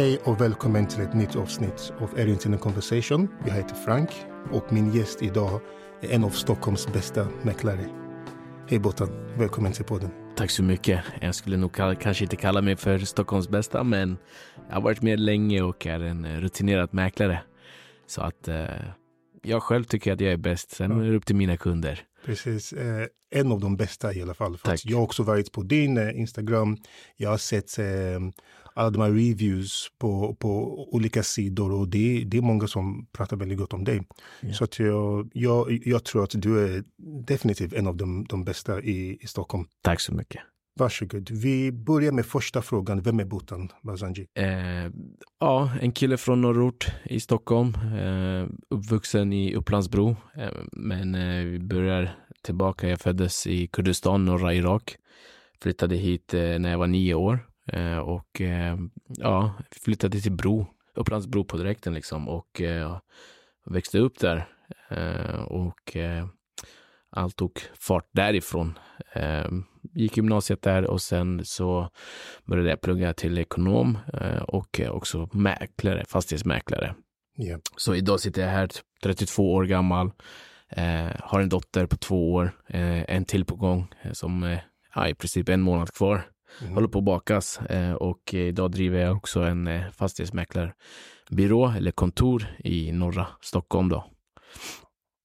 Hej och välkommen till ett nytt avsnitt av Erinnerna Conversation. Jag heter Frank och min gäst idag är en av Stockholms bästa mäklare. Hej Bottan, välkommen till podden. Tack så mycket. Jag skulle nog kanske inte kalla mig för Stockholms bästa, men jag har varit med länge och är en rutinerad mäklare. Så att eh, jag själv tycker att jag är bäst. Sen är det upp till mina kunder. Precis, eh, en av de bästa i alla fall. För jag har också varit på din eh, Instagram. Jag har sett eh, alla de här reviews på, på olika sidor och det, det är många som pratar väldigt gott om dig. Yeah. Så att jag, jag, jag tror att du är definitivt en av de, de bästa i, i Stockholm. Tack så mycket. Varsågod. Vi börjar med första frågan. Vem är Botan Bazanji? Eh, ja, en kille från norrort i Stockholm. Eh, uppvuxen i Upplandsbro. Eh, men eh, vi börjar tillbaka. Jag föddes i Kurdistan, norra Irak. Flyttade hit eh, när jag var nio år. Eh, och eh, ja, flyttade till Bro. Upplandsbro på direkten liksom. Och eh, växte upp där. Eh, och allt tog fart därifrån. Eh, gick gymnasiet där och sen så började jag plugga till ekonom eh, och också mäklare, fastighetsmäklare. Yeah. Så idag sitter jag här 32 år gammal, eh, har en dotter på två år, eh, en till på gång som ja, i princip en månad kvar. Mm. Håller på att bakas och idag driver jag också en fastighetsmäklarbyrå eller kontor i norra Stockholm då.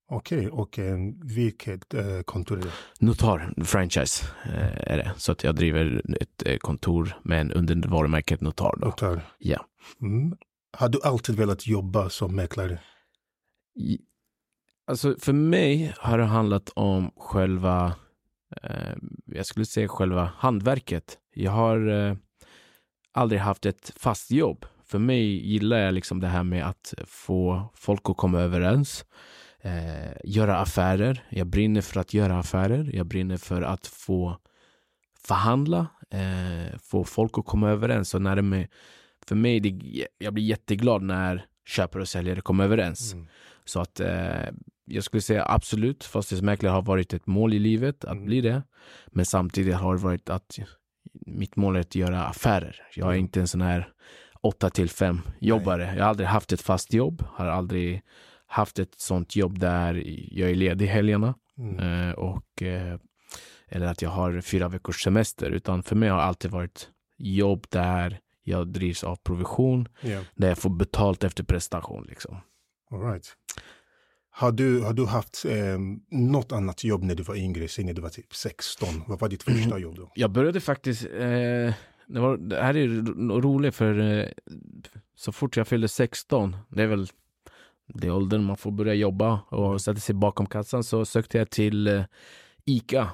Okej, okay, och eh, vilket eh, kontor är det? Notar, franchise eh, är det. Så att jag driver ett eh, kontor men under varumärket Notar. Då. Notar? Ja. Mm. Har du alltid velat jobba som mäklare? I, alltså för mig har det handlat om själva, eh, jag skulle säga själva handverket. Jag har eh, aldrig haft ett fast jobb. För mig gillar jag liksom det här med att få folk att komma överens eh, göra affärer. Jag brinner för att göra affärer. Jag brinner för att få förhandla, eh, få folk att komma överens. Och när med, för mig, det, jag blir jätteglad när köpare och säljare kommer överens. Mm. Så att eh, jag skulle säga absolut, fastighetsmäklare har varit ett mål i livet att mm. bli det. Men samtidigt har det varit att mitt mål är att göra affärer. Jag är mm. inte en sån här 8 till 5 jobbare. Nej. Jag har aldrig haft ett fast jobb, har aldrig haft ett sånt jobb där jag är ledig helgerna mm. Eh, och eh, eller att jag har fyra veckors semester, utan för mig har det alltid varit jobb där jag drivs av provision, yeah. där jag får betalt efter prestation. Liksom. All right. Har du, har du haft eh, något annat jobb när du var yngre, när du var typ 16? Vad var ditt första mm. jobb då? Jag började faktiskt, eh, det, var, det här är roligt för eh, så fort jag fyllde 16, det är väl det är åldern man får börja jobba och sätta sig bakom kassan så sökte jag till eh, ICA.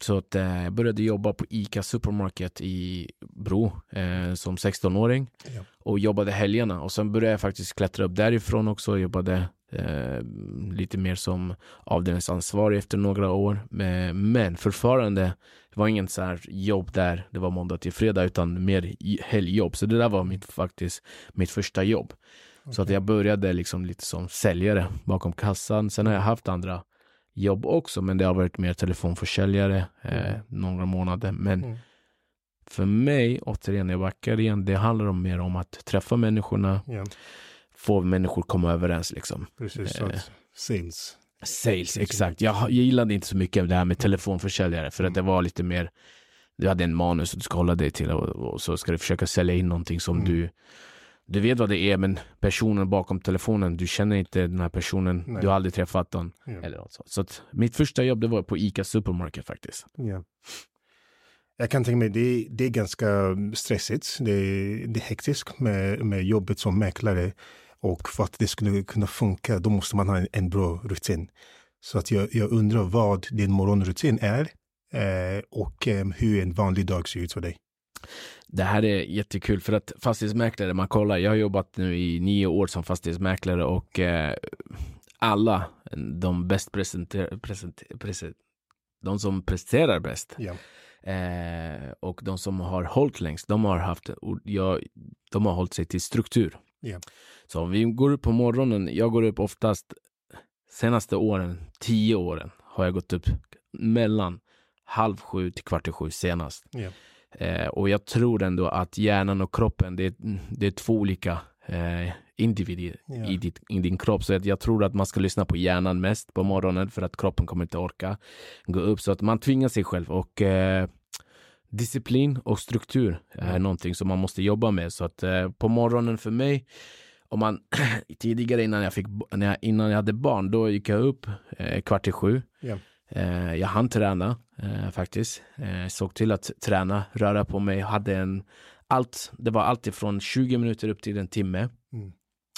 Så att eh, jag började jobba på ICA Supermarket i Bro eh, som 16-åring ja. och jobbade helgerna och sen började jag faktiskt klättra upp därifrån också och jobbade eh, lite mer som avdelningsansvarig efter några år. Men fortfarande, det var ingen så här jobb där det var måndag till fredag utan mer helgjobb. Så det där var mitt, faktiskt mitt första jobb. Så att jag började liksom lite som säljare bakom kassan. Sen har jag haft andra jobb också, men det har varit mer telefonförsäljare eh, mm. några månader. Men mm. för mig, återigen, jag backar igen, det handlar om mer om att träffa människorna, yeah. få människor komma överens liksom. Precis, eh, sales. Sales, exakt. Jag, jag gillade inte så mycket det här med telefonförsäljare, för att mm. det var lite mer, du hade en manus och du ska hålla dig till och, och så ska du försöka sälja in någonting som mm. du du vet vad det är, men personen bakom telefonen, du känner inte den här personen, Nej. du har aldrig träffat den. Ja. Eller något sånt. Så att mitt första jobb det var på ICA Supermarket faktiskt. Ja. Jag kan tänka mig, det, det är ganska stressigt, det, det är hektiskt med, med jobbet som mäklare. Och för att det skulle kunna funka, då måste man ha en, en bra rutin. Så att jag, jag undrar vad din morgonrutin är eh, och eh, hur en vanlig dag ser ut för dig. Det här är jättekul för att fastighetsmäklare, man kollar, jag har jobbat nu i nio år som fastighetsmäklare och eh, alla, de bäst presenter, presenter, presenter, de som presterar bäst yeah. eh, och de som har hållit längst, de har haft, ja, de har hållit sig till struktur. Yeah. Så om vi går upp på morgonen, jag går upp oftast senaste åren, tio åren, har jag gått upp mellan halv sju till kvart i sju senast. Yeah. Eh, och jag tror ändå att hjärnan och kroppen, det, det är två olika eh, individer Ja. i, ditt, i din kropp. Så att jag tror att man ska lyssna på hjärnan mest på morgonen för att kroppen kommer inte orka gå upp. Så att man tvingar sig själv och eh, disciplin och struktur är Mm. någonting som man måste jobba med. Så att eh, på morgonen för mig, om man tidigare innan jag, fick, när jag, innan jag hade barn, då gick jag upp eh, kvart i sju. Ja. Eh, jag hann träna eh, faktiskt. Eh, såg till att träna, röra på mig, hade en allt, det var alltid från 20 minuter upp till en timme. Mm.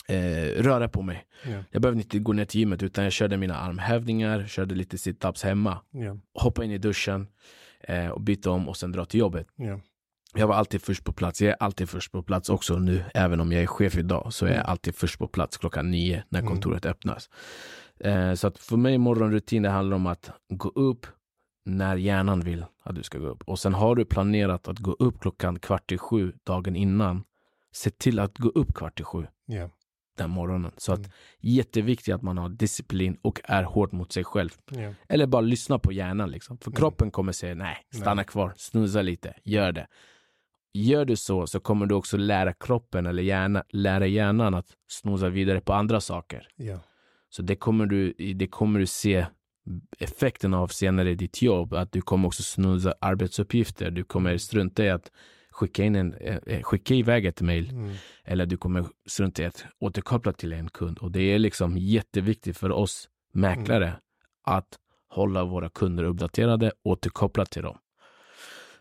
Eh, röra på mig. Ja. Jag behövde inte gå ner till gymmet utan jag körde mina armhävningar, körde lite situps hemma, Ja. hoppa in i duschen eh, och byta om och sen dra till jobbet. Ja. Jag var alltid först på plats. Jag är alltid först på plats också nu. Även om jag är chef idag så är jag Mm. alltid först på plats klockan nio när Mm. kontoret öppnas. Eh, så att för mig morgonrutin det handlar om att gå upp när hjärnan vill att du ska gå upp. Och sen har du planerat att gå upp klockan kvart i sju dagen innan. Se till att gå upp kvart i sju Ja. den morgonen. Så att Mm. jätteviktigt att man har disciplin och är hård mot sig själv. Ja. Eller bara lyssna på hjärnan liksom. För Mm. kroppen kommer säga nej, stanna Nej. kvar, snuzza lite, gör det. Gör du så så kommer du också lära kroppen eller hjärna, lära hjärnan att snosa vidare på andra saker. Ja. Så det kommer du, det kommer du se effekten av senare i ditt jobb, att du kommer också snusa arbetsuppgifter. Du kommer strunta i att skicka, in en, eh, skicka iväg ett mejl Mm. eller du kommer strunta i att återkoppla till en kund. Och det är liksom jätteviktigt för oss mäklare att hålla våra kunder uppdaterade, återkoppla till dem.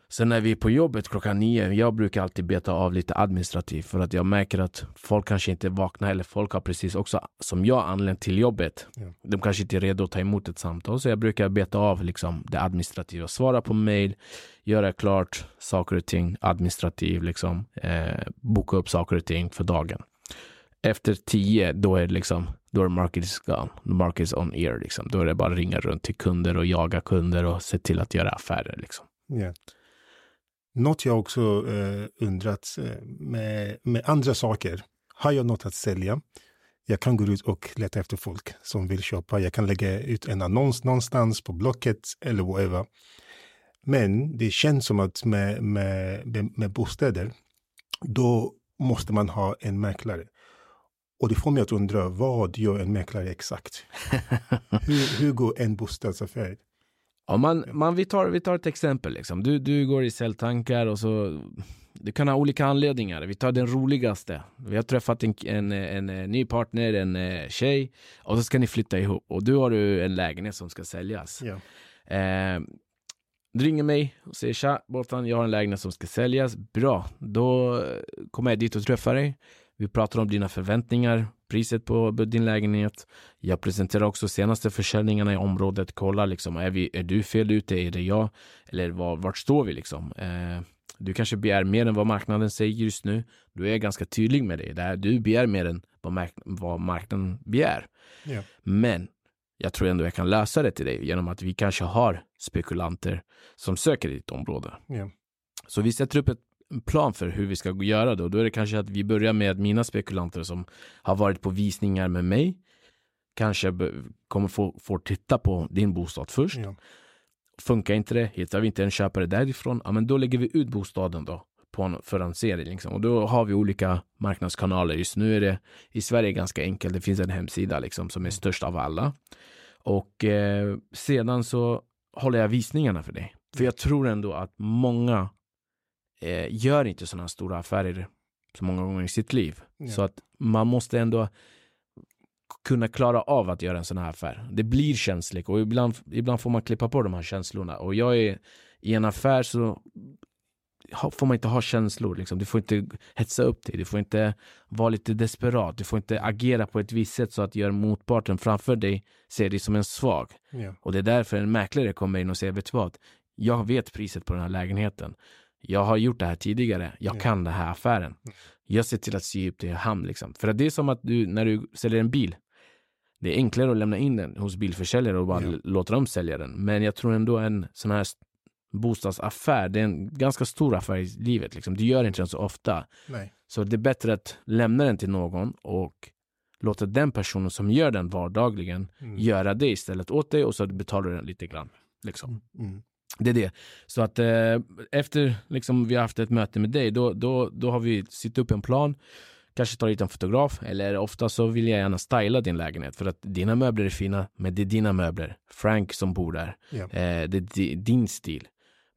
Sen när vi är på jobbet klockan nio, jag brukar alltid beta av lite administrativt för att jag märker att folk kanske inte vaknar eller folk har precis också som jag anlänt till jobbet. Ja. De kanske inte är redo att ta emot ett samtal så jag brukar beta av liksom det administrativa, svara på mail, göra klart saker och ting administrativt, liksom, eh, boka upp saker och ting för dagen. Efter tio, då är det liksom, då är market is gone, market is on air liksom. Då är det bara ringa runt till kunder och jaga kunder och se till att göra affärer liksom. Ja. Något jag också eh, undrat eh, med, med andra saker. Har jag något att sälja? Jag kan gå ut och leta efter folk som vill köpa. Jag kan lägga ut en annons någonstans på Blocket eller whatever. Men det känns som att med, med, med, med bostäder, då måste man ha en mäklare. Och det får mig att undra, vad gör en mäklare exakt? Hur, hur går en bostadsaffär? Ja, man, man, vi, tar, vi tar ett exempel. Liksom. Du, du går i säljtankar och så du kan ha olika anledningar. Vi tar den roligaste. Vi har träffat en, en, en, en ny partner, en eh, tjej och så ska ni flytta ihop och du har du en lägenhet som ska säljas. Ja. Eh, du ringer mig och säger tja Boltan, jag har en lägenhet som ska säljas. Bra, då kommer jag dit och träffar dig. Vi pratar om dina förväntningar, priset på din lägenhet. Jag presenterar också senaste försäljningarna i området. Kolla liksom, är, vi, är du fel ute? Är det jag? Eller var, vart står vi liksom? Eh, du kanske begär mer än vad marknaden säger just nu. Du är ganska tydlig med det. Där du begär mer än vad, mark vad marknaden begär. Ja. Men jag tror ändå jag kan lösa det till dig genom att vi kanske har spekulanter som söker i ditt område. Ja. Så vi sätter upp ett en plan för hur vi ska göra då. Då är det kanske att vi börjar med mina spekulanter som har varit på visningar med mig. Kanske kommer få, få titta på din bostad först. Ja. Funkar inte det, hittar vi inte en köpare därifrån, ja men då lägger vi ut bostaden då på en förannonsering liksom. Och då har vi olika marknadskanaler. Just nu är det i Sverige ganska enkelt. Det finns en hemsida liksom som är störst av alla. Och eh, sedan så håller jag visningarna för dig. För jag tror ändå att många eh, gör inte sådana stora affärer så många gånger i sitt liv. Ja. Så att man måste ändå kunna klara av att göra en sån här affär. Det blir känsligt och ibland, ibland får man klippa på de här känslorna. Och jag är i en affär så får man inte ha känslor. Liksom. Du får inte hetsa upp dig, du får inte vara lite desperat, du får inte agera på ett visst sätt så att gör motparten framför dig ser dig som en svag. Ja. Och det är därför en mäklare kommer in och säger, vet du vad? Jag vet priset på den här lägenheten. Jag har gjort det här tidigare. Jag Ja. kan den här affären. Jag ser till att sy upp det i hamn. Liksom. För att det är som att du, när du säljer en bil, det är enklare att lämna in den hos bilförsäljare och bara Ja. låta dem sälja den. Men jag tror ändå en sån här st- bostadsaffär, det är en ganska stor affär i livet. Liksom. Du gör inte den så ofta. Nej. Så det är bättre att lämna den till någon och låta den personen som gör den vardagligen Mm. göra det istället åt dig och så betalar du den lite grann. Liksom. Mm. Det är det. Så att eh, efter liksom, vi har haft ett möte med dig, då, då, då har vi sitt upp en plan. Kanske tar hit en fotograf, eller ofta så vill jag gärna styla din lägenhet för att dina möbler är fina, men det är dina möbler. Frank som bor där, Ja. eh, det är din stil.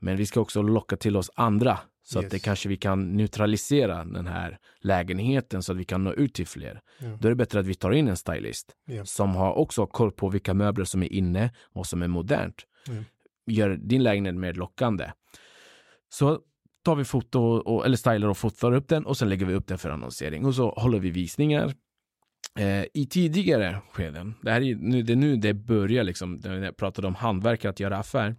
Men vi ska också locka till oss andra så att Yes. det kanske vi kan neutralisera den här lägenheten så att vi kan nå ut till fler. Ja. Då är det bättre att vi tar in en stylist Ja. som har också koll på vilka möbler som är inne och som är modernt. Gör din lägenhet mer lockande. Så tar vi foto, och, eller stylar och fotar upp den och sen lägger vi upp den för annonsering och så håller vi visningar. Eh, I tidigare skeden, det, här är, nu, det är nu det börjar liksom, när jag pratade om hantverkare att göra affär.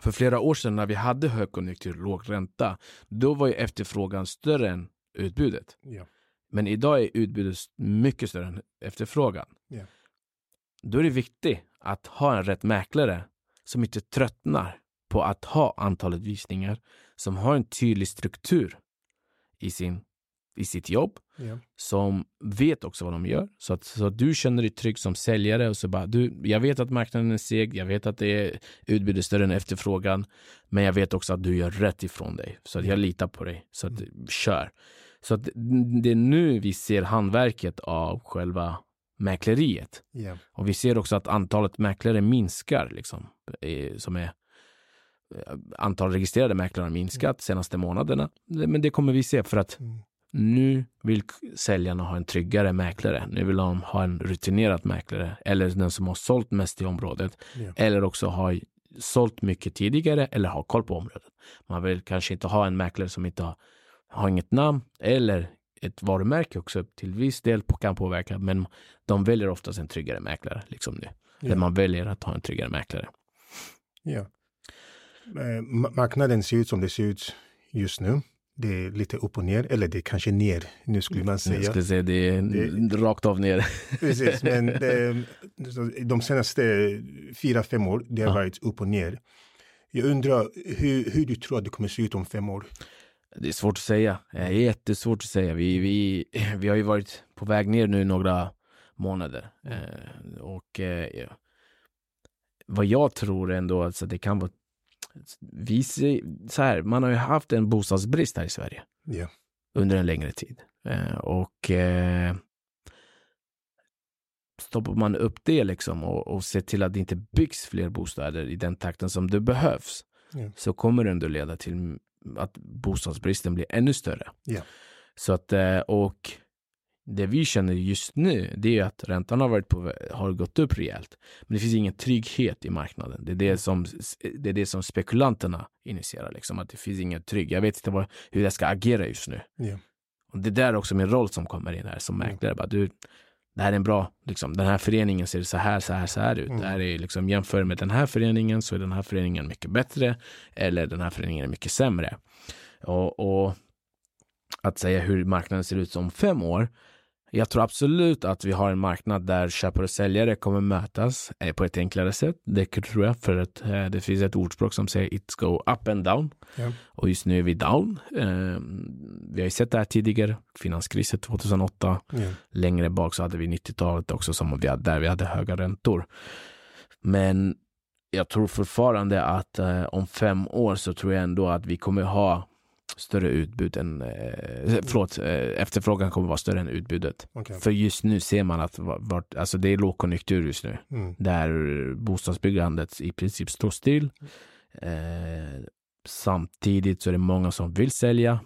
För flera år sedan när vi hade högkonjunktur, låg ränta, då var ju efterfrågan större än utbudet. Ja. Men idag är utbudet mycket större än efterfrågan. Ja. Då är det viktigt att ha en rätt mäklare som inte tröttnar på att ha antalet visningar, som har en tydlig struktur i, sin, i sitt jobb, Ja. som vet också vad de gör. Så att, så att du känner dig trygg som säljare och så bara, du, jag vet att marknaden är seg, jag vet att det är utbudet större än efterfrågan, men jag vet också att du gör rätt ifrån dig. Så att jag litar på dig. Så att, kör. Så att det är nu vi ser handverket av själva mäkleriet. Ja. Och vi ser också att antalet mäklare minskar, liksom, eh, som är eh, antal registrerade mäklare har minskat senaste månaderna. Men det kommer vi se för att Mm. nu vill säljarna ha en tryggare mäklare. Nu vill de ha en rutinerad mäklare eller den som har sålt mest i området Ja. eller också har sålt mycket tidigare eller har koll på området. Man vill kanske inte ha en mäklare som inte har, har inget namn eller ett varumärke också till viss del kan påverka, men de väljer oftast en tryggare mäklare liksom nu. Ja. Man väljer att ha en tryggare mäklare. Ja. Eh, ma- Marknaden ser ut som det ser ut just nu. Det är lite upp och ner, eller det är kanske ner, nu skulle man Jag säga. skulle säga det är Det- rakt av ner. Precis, men det, de senaste fyra, fem år, det har Ja. varit upp och ner. Jag undrar hur, hur du tror att det kommer se ut om fem år. Det är svårt att säga. Det är jättesvårt att säga. Vi, vi, vi har ju varit på väg ner nu några månader. Eh, och eh, vad jag tror ändå, alltså det kan vara vi ser, så här, man har ju haft en bostadsbrist här i Sverige Ja, under en längre tid. Eh, och eh, stoppar man upp det liksom och, och ser till att det inte byggs fler bostäder i den takten som det behövs Ja. så kommer det ändå leda till att bostadsbristen blir ännu större. Ja. Så att, eh, och det vi känner just nu, det är att räntan har, varit på, har gått upp rejält. Men det finns ingen trygghet i marknaden. Det är det som, det är det som spekulanterna initierar, liksom, att det finns ingen trygg. Jag vet inte vad, hur jag ska agera just nu. ja, Och det där är också min roll som kommer in här som Mm. mäklare. Bara, du, det här är en bra, liksom, den här föreningen ser så här, så här, så här ut. Mm. Det här är liksom, jämför med den här föreningen så är den här föreningen mycket bättre eller den här föreningen är mycket sämre. Och, och att säga hur marknaden ser ut om fem år, jag tror absolut att vi har en marknad där köpare och säljare kommer mötas eh, på ett enklare sätt. Det tror jag, för att eh, det finns ett ordspråk som säger it's go up and down. Ja. Och just nu är vi down. Eh, vi har ju sett det här tidigare, finanskrisen 2008. ja, Längre bak så hade vi 90-talet också som vi hade, där vi hade höga räntor. Men jag tror fortfarande att eh, om fem år så tror jag ändå att vi kommer ha större utbud än, eh, förlåt, eh, efterfrågan kommer vara större än utbudet. okej. För just nu ser man att va- vart, alltså det är lågkonjunktur just nu Mm. där bostadsbyggandet i princip står still. Eh, samtidigt så är det många som vill sälja.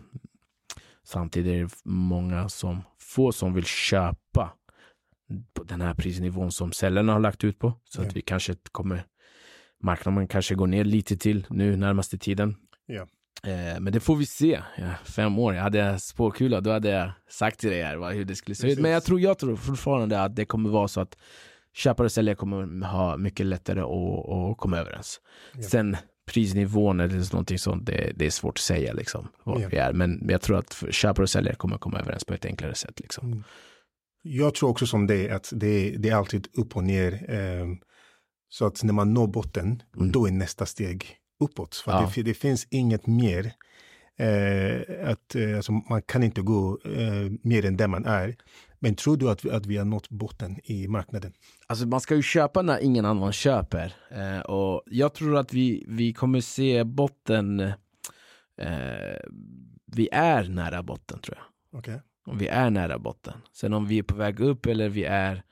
Samtidigt är det många som få som vill köpa på den här prisnivån som säljarna har lagt ut på. Så Ja. att vi kanske kommer, marknaden kanske går ner lite till nu närmaste tiden. Ja. Eh, men det får vi se. Ja, fem år, jag hade spåkula, då hade jag sagt till dig här vad- hur det skulle se ut. Men jag tror, jag tror fortfarande att det kommer vara så att köpare och säljare kommer ha mycket lättare att, att komma överens. Ja. Sen prisnivån eller någonting sånt, det, det är svårt att säga liksom vad Ja. vi är. Men jag tror att köpare och säljare kommer komma överens på ett enklare sätt. Liksom. Mm. Jag tror också som det att det, det är alltid upp och ner. Eh, så att när man når botten, Mm. då är nästa steg uppåt. För Ja. det, det finns inget mer Eh, att eh, alltså, man kan inte gå eh, mer än där man är. Men tror du att vi, att vi har nått botten i marknaden? Alltså man ska ju köpa när ingen annan köper. Eh, och jag tror att vi, vi kommer se botten. Eh, vi är nära botten tror jag. Okay. Och vi är nära botten. Sen om vi är på väg upp eller vi är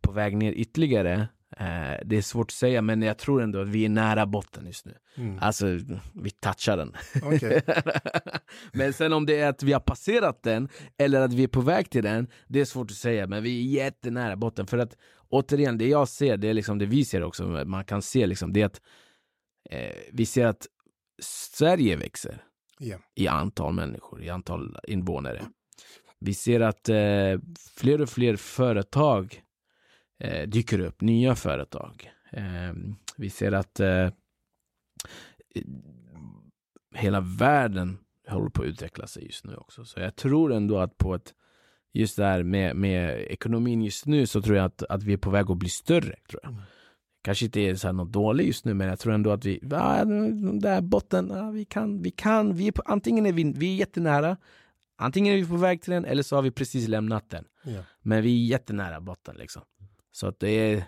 på väg ner ytterligare. Eh, det är svårt att säga men jag tror ändå att vi är nära botten just nu. Mm. Alltså vi touchar den. Okay. men sen om det är att vi har passerat den eller att vi är på väg till den. Det är svårt att säga men vi är jättenära botten. För att återigen det jag ser, det är liksom det vi ser också. Man kan se liksom det att eh, vi ser att Sverige växer Yeah. i antal människor, i antal invånare. Vi ser att eh, fler och fler företag eh, dyker upp, nya företag. Eh, vi ser att eh, hela världen håller på att utveckla sig just nu också. Så jag tror ändå att på ett just där med, med ekonomin just nu så tror jag att, att vi är på väg att bli större. Tror jag. Mm. Kanske inte är så här något dåligt just nu men jag tror ändå att vi, ja, där botten, ja, vi kan, vi kan, vi är på, antingen är vi, vi är jättenära, antingen är vi på väg till den eller så har vi precis lämnat den. Yeah. Men vi är jättenära botten liksom. Så att det är,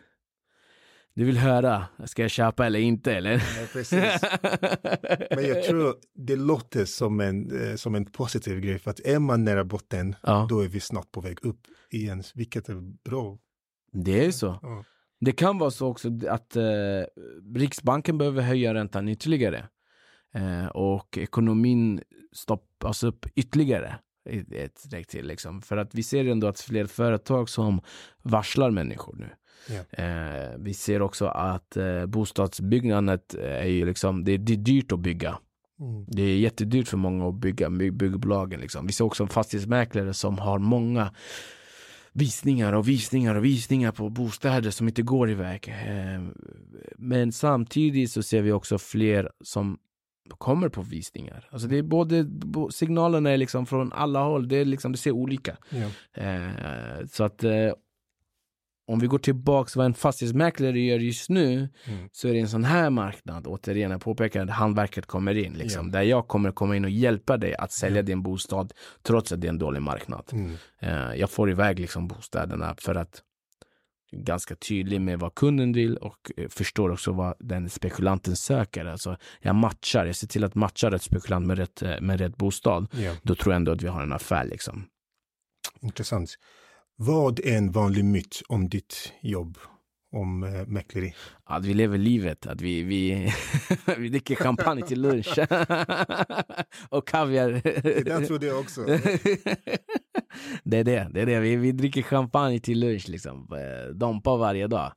du vill höra, ska jag köpa eller inte eller? Ja, precis. Men jag tror det låter som en, eh, som en positiv grej för att är man nära botten ja, då är vi snart på väg upp igen, vilket är bra. det är så. Ja. Det kan vara så också att eh, Riksbanken behöver höja räntan ytterligare. Eh, och ekonomin stoppas upp ytterligare ett steg till. Liksom. För att vi ser ändå att fler företag som varslar människor nu. Ja. Eh, vi ser också att eh, bostadsbyggandet är ju liksom, det det är dyrt att bygga. Mm. Det är jättedyrt för många att bygga, bygg, byggbolagen. Liksom. Vi ser också fastighetsmäklare som har många visningar och visningar och visningar på bostäder som inte går iväg. Eh, Men samtidigt så ser vi också fler som kommer på visningar. Alltså det är både, signalerna är liksom från alla håll, det, är liksom, det ser olika. Ja. Eh, Så att eh, om vi går tillbaks vad en fastighetsmäklare gör just nu Mm. så är det en sån här marknad, återigen jag påpekar att handverket kommer in, liksom, Ja. där jag kommer komma in och hjälpa dig att sälja din bostad trots att det är en dålig marknad. Mm. Eh, jag får iväg liksom bostäderna för att ganska tydlig med vad kunden vill och eh, förstår också vad den spekulanten söker. Alltså, jag matchar, jag ser till att matcha rätt spekulant med rätt, eh, med rätt bostad. Ja. Då tror jag ändå att vi har en affär. Liksom. Intressant. Vad är en vanlig myt om ditt jobb, om äh, mäkleri? Att vi lever livet, att vi, vi, vi dricker champagne till lunch. och kaviar. Det där trodde jag också. det är det, det är det. Vi, vi dricker champagne till lunch liksom. Eh, Dompa varje dag.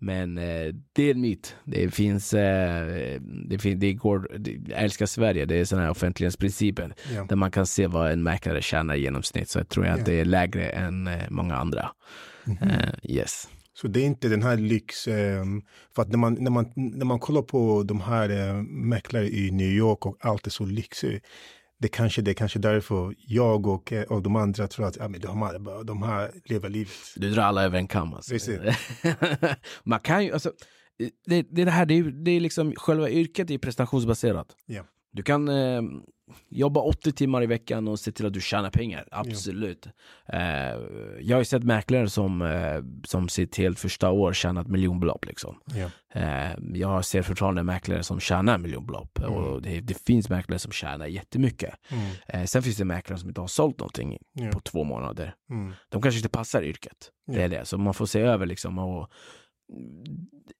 Men eh, det är en myt. Det finns, eh, det, fin- det går, det, jag älskar Sverige, det är sådana här offentlighetsprincipen. Ja. Där man kan se vad en mäklare tjänar i genomsnitt. Så jag tror jag Ja. att det är lägre än eh, många andra. Mhm. Eh, yes. Så det är inte den här lyx, ehm, för att när man, när man, när man kollar på de här eh, mäklare i New York och allt är så lyxigt. Det kanske det är kanske därför jag och, eh, och de andra tror att ja, men de, här, de här lever livet. Du drar alla över en kam alltså. Man kan ju, alltså, det, det, det här, det är, det är liksom själva yrket är prestationsbaserat. Ja. Du kan eh, jobba 80 timmar i veckan och se till att du tjänar pengar, absolut. Eh, jag har ju sett mäklare som, eh, som sitt helt första år tjänat miljonbelopp liksom. Ja. Eh, jag ser fortfarande mäklare som tjänar miljonbelopp Mm. och det, det finns mäklare som tjänar jättemycket. Mm. Sen finns det mäklare som inte har sålt någonting Ja. på två månader Mm. de kanske inte passar yrket. Det Ja. är det. Så man får se över liksom och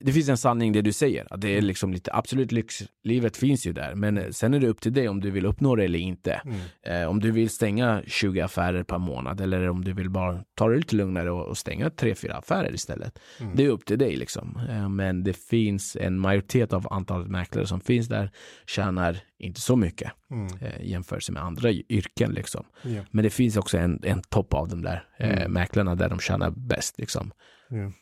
det finns en sanning det du säger. Att det är liksom lite, absolut lyxlivet finns ju där. Men sen är det upp till dig om du vill uppnå det eller inte. Mm. Eh, om du vill stänga 20 affärer per månad eller om du vill bara ta det lite lugnare och, och stänga 3-4 affärer istället. Mm. Det är upp till dig liksom. Eh, men det finns en majoritet av antalet mäklare som finns där tjänar inte så mycket Mm. eh, i jämförelse med andra yrken liksom. Ja. Men det finns också en, en topp av de där eh, Mm. mäklarna där de tjänar bäst. Liksom. Ja.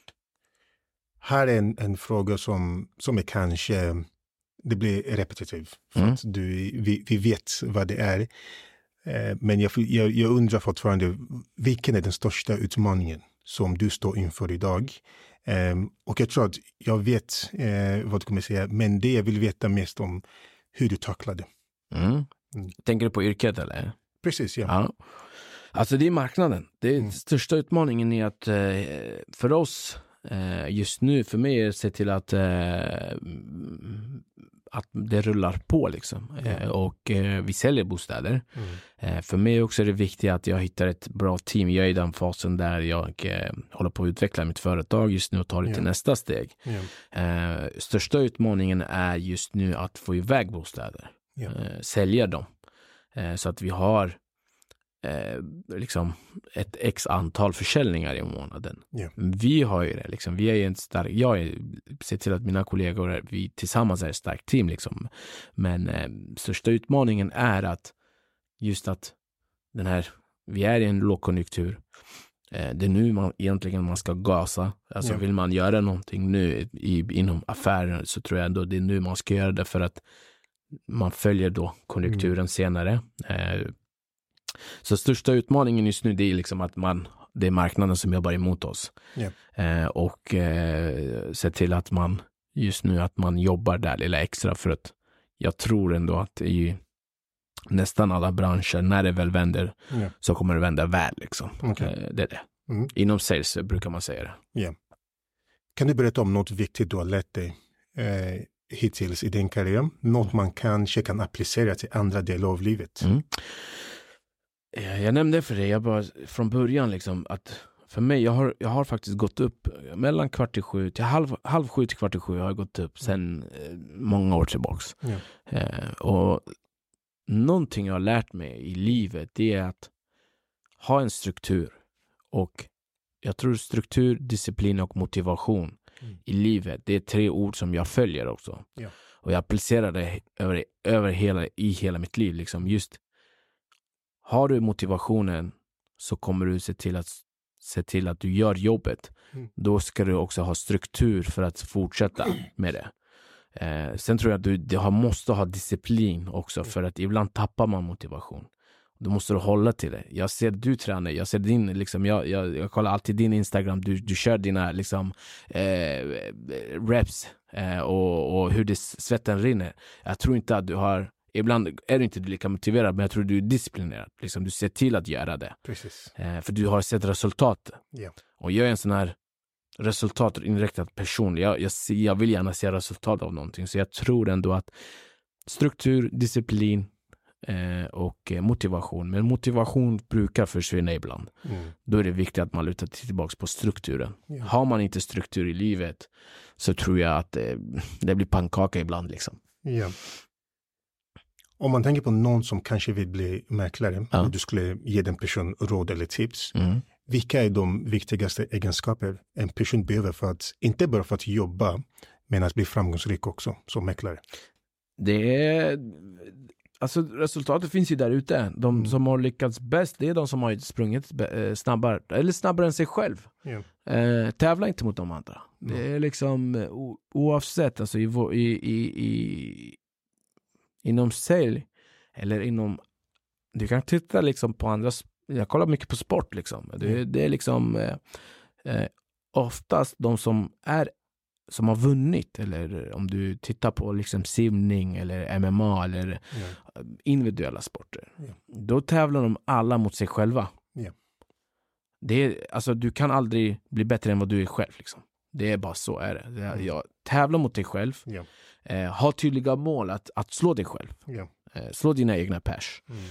Här är en, en fråga som, som är kanske, det blir repetitiv. För Mm. att du, vi, vi vet vad det är. Eh, men jag, jag, jag undrar fortfarande, vilken är den största utmaningen som du står inför idag? Eh, och jag tror att jag vet eh, vad du kommer säga, men det jag vill veta mest om hur du tacklar det. Mm. Mm. Tänker du på yrket eller? Precis, ja. Ja. Alltså det är marknaden. Det är Mm. största utmaningen är att eh, för oss just nu, för mig, är att se till att, eh, mm, att det rullar på liksom. Eh, och eh, vi säljer bostäder. Mm. Eh, för mig också är det viktigt att jag hittar ett bra team. Jag är i den fasen där jag eh, håller på att utveckla mitt företag just nu och tar det till Ja. nästa steg. Eh, största utmaningen är just nu att få iväg bostäder, Ja. eh, sälja dem. Eh, så att vi har eh, liksom ett x antal försäljningar i månaden. Ja. Vi har ju det, liksom. vi är en stark, jag är, ser till att mina kollegor, är- vi tillsammans är ett starkt team. Liksom. Men eh, största utmaningen är att just att den här, vi är i en lågkonjunktur. Eh, det är nu man egentligen man ska gasa. Alltså Ja. vill man göra någonting nu i, inom affären så tror jag ändå det är nu man ska göra det för att man följer då konjunkturen Mm. senare. Eh, så största utmaningen just nu det är liksom att man, det är marknaden som jobbar emot oss. Ja. Eh, och eh, se till att man just nu att man jobbar där lilla extra för att jag tror ändå att i nästan alla branscher, när det väl vänder, Ja. så kommer det vända väl. Liksom. Okej. Eh, det är det. Mm. Inom sales brukar man säga det. Kan du berätta om något viktigt du har lärt dig eh, hittills i din karriär? Något man kanske kan applicera till andra delar av livet? Mm. Eh, Jag nämnde för dig, jag bara från början liksom att för mig, jag har, jag har faktiskt gått upp mellan kvart i sju till halv, halv sju till kvart i sju har jag gått upp sedan eh, många år tillbaks. Ja. Eh, och någonting jag har lärt mig i livet det är att ha en struktur. Och jag tror struktur, disciplin och motivation Mm. i livet, det är tre ord som jag följer också. Ja. Och jag applicerar det över, över hela, i hela mitt liv. Liksom just har du motivationen så kommer du se till att se till att du gör jobbet. Mm. Då ska du också ha struktur för att fortsätta med det. Eh, sen tror jag att du, du har, måste ha disciplin också för att ibland tappar man motivation. Då måste du hålla till det. Jag ser du tränar, jag ser din, liksom, jag, jag, jag kollar alltid din Instagram, du, du kör dina liksom, eh, reps eh, och, och hur det svetten rinner. Jag tror inte att du har, ibland är du inte lika motiverad, men jag tror du är disciplinerad. Liksom, du ser till att göra det. Precis. Eh, för du har sett resultat. Ja. Och jag är en sån här resultatinriktad person. Jag, jag, jag vill gärna se resultat av någonting. Så jag tror ändå att struktur, disciplin eh, och eh, motivation. Men motivation brukar försvinna ibland. Mm. Då är det viktigt att man lutar tillbaka på strukturen. Ja. Har man inte struktur i livet så tror jag att eh, det blir pannkaka ibland. Liksom. Ja. Om man tänker på någon som kanske vill bli mäklare Ja. och du skulle ge den person råd eller tips. Mm. Vilka är de viktigaste egenskaper en person behöver för att, inte bara för att jobba, men att bli framgångsrik också som mäklare? Det är, alltså resultatet finns ju där ute. De Mm. som har lyckats bäst, det är de som har sprungit eh, snabbare, eller snabbare än sig själv. Ja. Eh, tävla inte mot de andra. Mm. Det är liksom eh, oavsett, alltså i, i, i, inom sälj eller inom, du kan titta liksom på andra, jag kollar mycket på sport liksom. Det, Mm. det är liksom eh, eh, oftast de som är som har vunnit eller om du tittar på liksom simning eller MMA eller Ja. individuella sporter. Ja. Då tävlar de alla mot sig själva. Ja. Det är, alltså, du kan aldrig bli bättre än vad du är själv. Liksom. Det är bara så är det. är, Mm. ja, tävla mot dig själv. Ja. Eh, ha tydliga mål att, att slå dig själv. Ja. Eh, slå dina egna pers. Mm.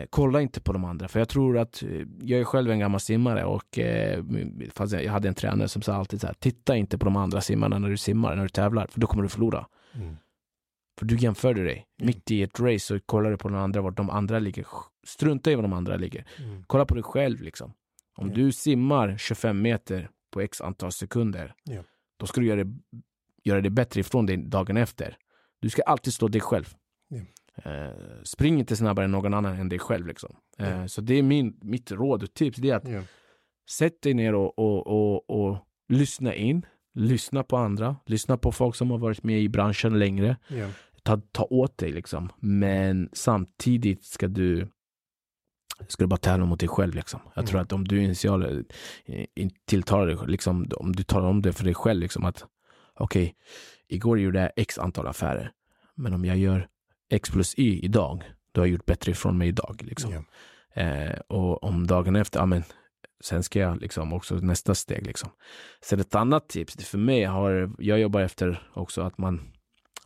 Eh, kolla inte på de andra. För jag tror att eh, jag är själv en gammal simmare och eh, jag hade en tränare som sa alltid så här. Titta inte på de andra simmarna när du simmar, när du tävlar. För då kommer du förlora. Mm. För du jämförde dig. Mm. Mitt i ett race så kollar du på de andra, vart de andra ligger. Strunta i var de andra ligger. Mm. Kolla på dig själv liksom. Om du simmar 25 meter på x antal sekunder, Ja. då ska du göra det, göra det bättre ifrån dig dagen efter. Du ska alltid slå dig själv. Ja. Eh, spring inte snabbare än någon annan än dig själv. Liksom. Eh, Ja. Så det är min, mitt råd och tips. Det är att sätt dig ner och, och, och, och lyssna in. Lyssna på andra. Lyssna på folk som har varit med i branschen längre ta, ta åt dig liksom. Men samtidigt ska du ska du bara tävla mot dig själv liksom. Jag tror Mm. att om du initial eh, tilltalar dig liksom, om du talar om det för dig själv liksom att okej, igår gjorde jag x antal affärer. Men om jag gör x plus y idag, du har gjort bättre ifrån mig idag. Liksom. Ja. Eh, och om dagen efter, ja, men, sen ska jag liksom också nästa steg. Liksom. Sen ett annat tips, för mig har, jag jobbar efter också att man,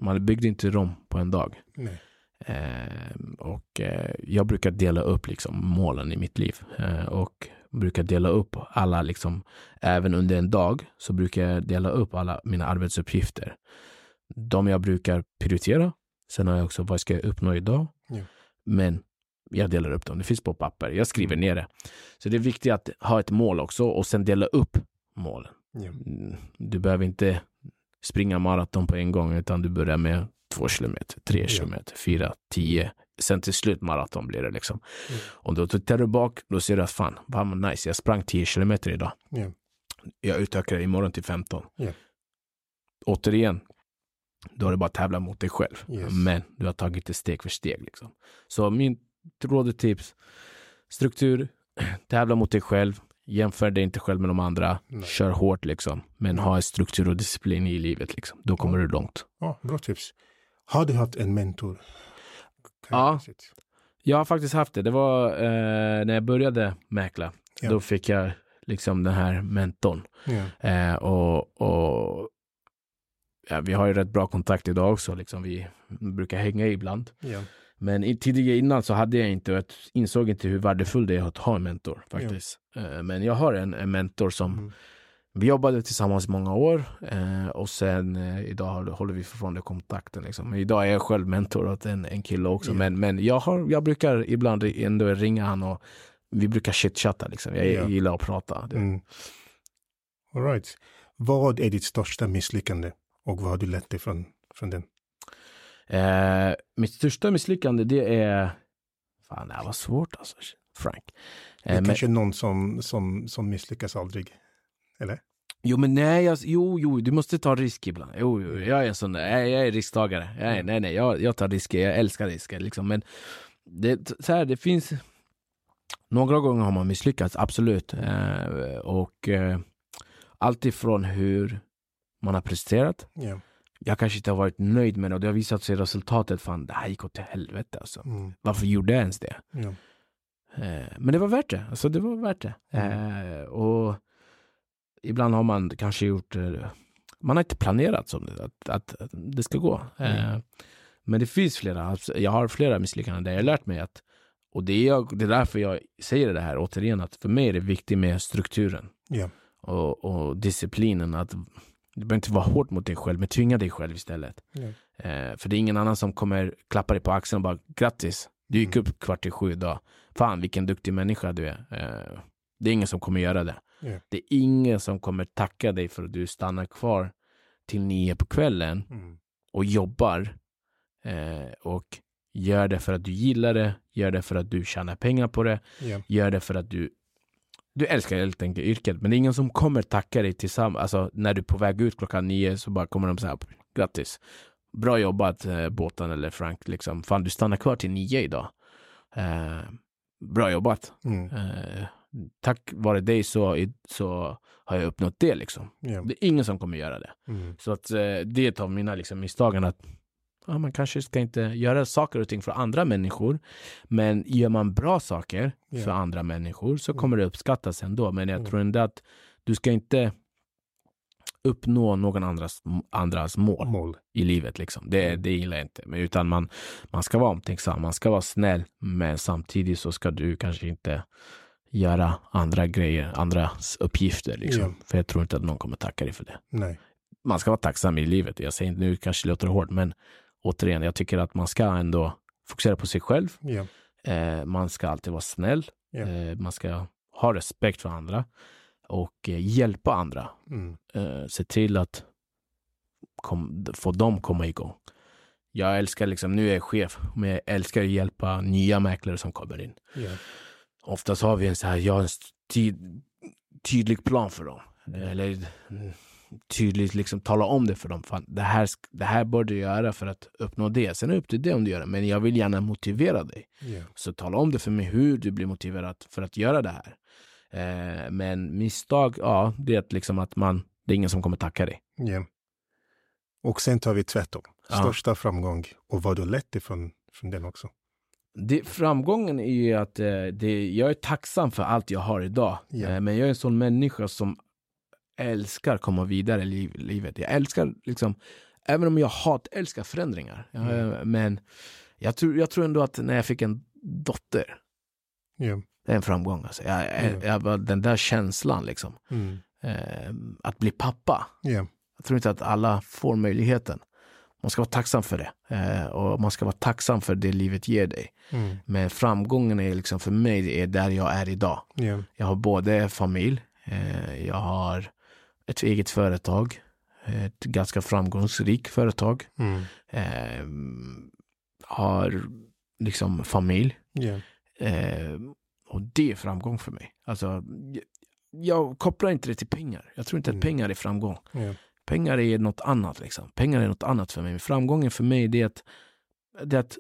man byggde inte Rom på en dag. Nej. Eh, och eh, jag brukar dela upp liksom målen i mitt liv eh, och brukar dela upp alla, liksom, även under en dag så brukar jag dela upp alla mina arbetsuppgifter. De jag brukar prioritera. Sen har jag också vad ska jag uppnå idag. Ja. Men jag delar upp dem. Det finns på papper. Jag skriver ner det. Så det är viktigt att ha ett mål också och sen dela upp målen. Ja. Mm, Du behöver inte springa maraton på en gång utan du börjar med två kilometer, tre Ja. kilometer, fyra, tio. Sen till slut maraton blir det liksom. Mm. Och då tittar du bak, då ser du att fan, vad nice, jag sprang 10 kilometer idag. Ja. Jag utökar det imorgon till 15. Ja. Återigen, då är det bara att tävla mot dig själv. Yes. Men du har tagit det steg för steg. Liksom. Så min råd och tips, struktur, tävla mot dig själv, jämför dig inte själv med de andra, Nej. kör hårt liksom. Men ha en struktur och disciplin i livet liksom. Då kommer du långt. Ja, bra tips. Har du haft en mentor? Ja. Jag har faktiskt haft det. Det var eh, när jag började mäkla. Ja. Då fick jag liksom den här mentorn. Ja. Eh, och och ja, vi har ju rätt bra kontakt idag också. Liksom. Vi brukar hänga ibland. Men i, tidigare innan så hade jag inte och jag insåg inte hur värdefullt det är att ha en mentor faktiskt. Eh, men jag har en, en mentor som Mm. Vi jobbade tillsammans många år eh, och sen eh, idag håller vi fortfarande kontakten. Liksom. Men idag är jag själv mentor åt en, en kille också. Ja. Men, men jag, har, jag brukar ibland ändå ringa han och vi brukar chitchatta. Liksom. Jag Ja. gillar att prata. Det- Mm. All right. Vad är ditt största misslyckande och vad har du lärt dig från, från den? Eh, mitt största misslyckande det är... Fan, det här var svårt alltså, Frank. Det Eh, är men, kanske någon som, som, som misslyckas aldrig. Eller? jo, men nej, alltså, jo, jo, du måste ta risk ibland. Jo, jo jag är en sån jag, jag är risktagare. Jag är, nej, nej, jag, jag tar risker, jag älskar risker. Liksom. Men det, så här, det finns... Några gånger har man misslyckats, absolut. Eh, och eh, allt ifrån hur man har presterat. Ja. Jag kanske inte har varit nöjd med det och det har visat sig i resultatet. Fan, det här gick åt helvete alltså. Mm. Varför gjorde jag ens det? Ja. Eh, men det var värt det. Alltså det var värt det. Eh, och ibland har man kanske gjort, eh, man har inte planerat som det, att, att, det ska gå. Eh, men det finns flera, jag har flera misslyckanden där jag har lärt mig att, och det är, jag, det är därför jag säger det här återigen, att för mig är det viktigt med strukturen Ja. och, och disciplinen. Att, du behöver inte vara hård mot dig själv, men tvinga dig själv istället. Eh, för det är ingen annan som kommer klappa dig på axeln och bara grattis, du gick upp kvart i sju idag. Fan vilken duktig människa du är. Eh, det är ingen som kommer göra det. Ja. Det är ingen som kommer tacka dig för att du stannar kvar till nio på kvällen Mm. och jobbar eh, och gör det för att du gillar det, gör det för att du tjänar pengar på det, Ja. gör det för att du du älskar helt enkelt yrket, men det är ingen som kommer tacka dig tillsammans. Alltså när du är på väg ut klockan nio så bara kommer de säga grattis. Bra jobbat eh, båten eller Frank, liksom. Fan du stannar kvar till nio idag. Eh, bra jobbat. Mm. Eh, tack vare dig så, så har jag uppnått det liksom. Ja. Det är ingen som kommer göra det. Mm. Så att eh, det är ett av mina liksom, misstagen att ja, man kanske ska inte göra saker och ting för andra människor. Men gör man bra saker Ja. för andra människor så Mm. kommer det uppskattas ändå. Men jag Mm. tror ändå att du ska inte uppnå någon andras, andras mål Mål. i livet. Liksom. Det, Mm. det gillar jag inte. Men utan man, man ska vara omtänksam, man ska vara snäll. Men samtidigt så ska du kanske inte göra andra grejer, andras uppgifter. Liksom. Ja. För jag tror inte att någon kommer tacka dig för det Nej. man ska vara tacksam i livet. Jag säger inte nu kanske det låter hårt, men återigen, jag tycker att man ska ändå fokusera på sig själv. Ja. Eh, man ska alltid vara snäll. Ja. Eh, man ska ha respekt för andra och eh, hjälpa andra. Mm. Eh, se till att kom, få dem komma igång. Jag älskar liksom, nu är jag chef, men jag älskar att hjälpa nya mäklare som kommer in. Ja. Oftast har vi en så här, jag en ty tydlig plan för dem. Eller mm, tydligt liksom tala om det för dem. Fan, det, här, det här bör du göra för att uppnå det. Sen är det upp till dig om du gör det. Men jag vill gärna motivera dig. Ja. Så tala om det för mig hur du blir motiverad för att göra det här. Eh, men misstag, ja, det är att liksom att man, det är ingen som kommer tacka dig. Ja. Och sen tar vi tvärtom. Ja. Största framgång och vad du har lärt dig från, från den också. Det, framgången är ju att eh, det, jag är tacksam för allt jag har idag. Eh, men jag är en sån människa som älskar komma vidare i liv, livet. Jag älskar liksom, även om jag hat, älskar förändringar. Mm. Men jag tror, jag tror ändå att när jag fick en dotter, Ja. det är en framgång. Alltså. Jag, jag, jag, den där känslan liksom. Mm. Eh, att bli pappa. Ja. Jag tror inte att alla får möjligheten. Man ska vara tacksam för det. Eh, och man ska vara tacksam för det livet ger dig. Mm. Men framgången är liksom för mig, är där jag är idag. Ja. Jag har både familj, eh, jag har ett eget företag, ett ganska framgångsrikt företag. Mm. Eh, har liksom familj. Eh, och det är framgång för mig. Alltså, jag, jag kopplar inte det till pengar. Jag tror inte Mm. att pengar är framgång. Ja. Pengar är något annat. Liksom. Pengar är något annat för mig. Framgången för mig det är att, det är att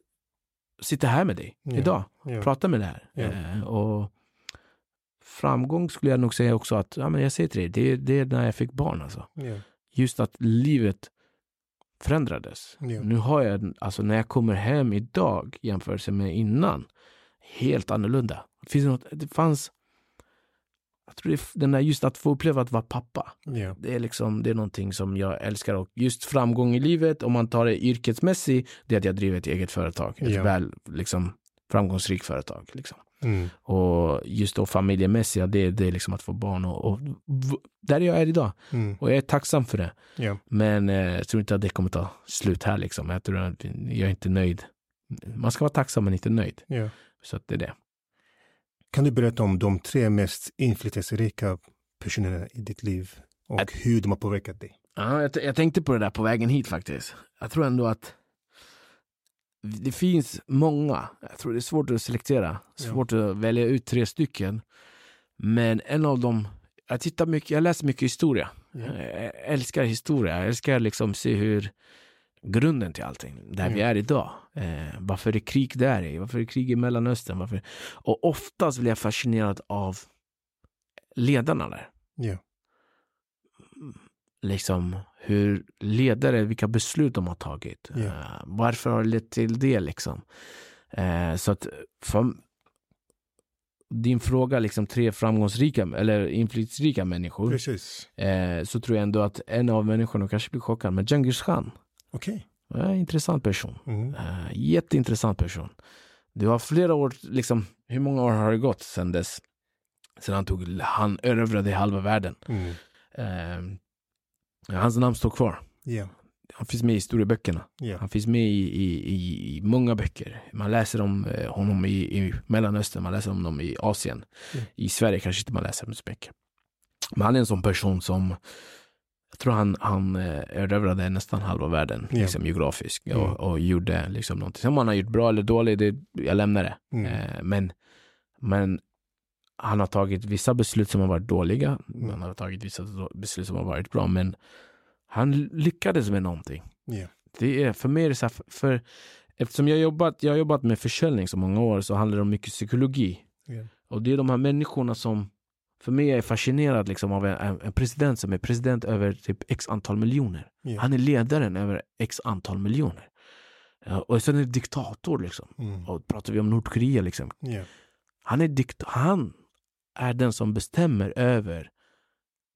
sitta här med dig Ja. idag. Ja. Prata med det här. Eh, och framgång skulle jag nog säga också att, ja, men jag säger till dig, det, det är när jag fick barn. Alltså. Just att livet förändrades. Nu har jag, alltså när jag kommer hem idag jämfört med innan, helt annorlunda. Det, finns något, det fanns, jag tror det den där just att få uppleva att vara pappa. Ja. Det är liksom, det är någonting som jag älskar och just framgång i livet, om man tar det yrkesmässigt, det är att jag driver ett eget företag. Ett Ja. väl, liksom, framgångsrikt företag. Liksom. Mm. Och just då familjemässiga, det, det är liksom att få barn och, och där jag är idag. Mm. Och jag är tacksam för det. Ja. Men eh, jag tror inte att det kommer ta slut här liksom. Jag tror att jag är inte nöjd. Man ska vara tacksam men inte nöjd. Så att det är det. Kan du berätta om de tre mest inflytelserika personerna i ditt liv och Att- hur de har påverkat dig? Ja, jag, jag tänkte på det där på vägen hit faktiskt. Jag tror ändå att det finns många. Jag tror det är svårt att selektera. Svårt att välja ut tre stycken. Men en av dem, jag tittar mycket, jag läser mycket historia. Ja. Jag älskar historia. Jag älskar liksom se hur grunden till allting, där vi Mm. är idag. Eh, varför det är krig där är, varför det är krig i Mellanöstern. Varför... Och oftast blir jag fascinerad av ledarna där. Ja. Liksom hur ledare, vilka beslut de har tagit. Ja. Eh, varför har det lett till det liksom? Eh, så att för din fråga, liksom tre framgångsrika eller inflytelserika människor, Precis. eh, så tror jag ändå att en av människorna kanske blir chockad, men Genghis khan, Okej. en intressant person. Mm. Eh, jätteintressant person. Du har flera år, liksom, hur många år har det gått sedan dess? Sen han tog, han erövrade halva världen. Mm. Eh, hans namn står kvar. Ja. Han finns med i historieböckerna. Ja. Han finns med i, i, i, många böcker. Man läser om eh, honom i, i Mellanöstern, man läser om honom i Asien. Mm. I Sverige kanske inte man läser så mycket. Men han är en sån person som jag tror han, han eh, erövrade nästan halva världen Ja. liksom, geografiskt Mm. och, och gjorde liksom någonting. Om han har gjort bra eller dåligt, det, jag lämnar det. Mm. Eh, men, men han har tagit vissa beslut som har varit dåliga. Mm. Han har tagit vissa beslut som har varit bra. Men han lyckades med någonting. Ja. Det är, för mig är det så här, för, eftersom jag har jobbat, jag har jobbat med försäljning så många år så handlar det om mycket psykologi. Ja. Och det är de här människorna som, för mig är jag fascinerad liksom av en, en president som är president över typ x antal miljoner. Ja. Han är ledaren över x antal miljoner. Och sen är det diktator liksom. Mm. Och pratar vi om Nordkorea liksom. Ja. Han är, dikt han är den som bestämmer över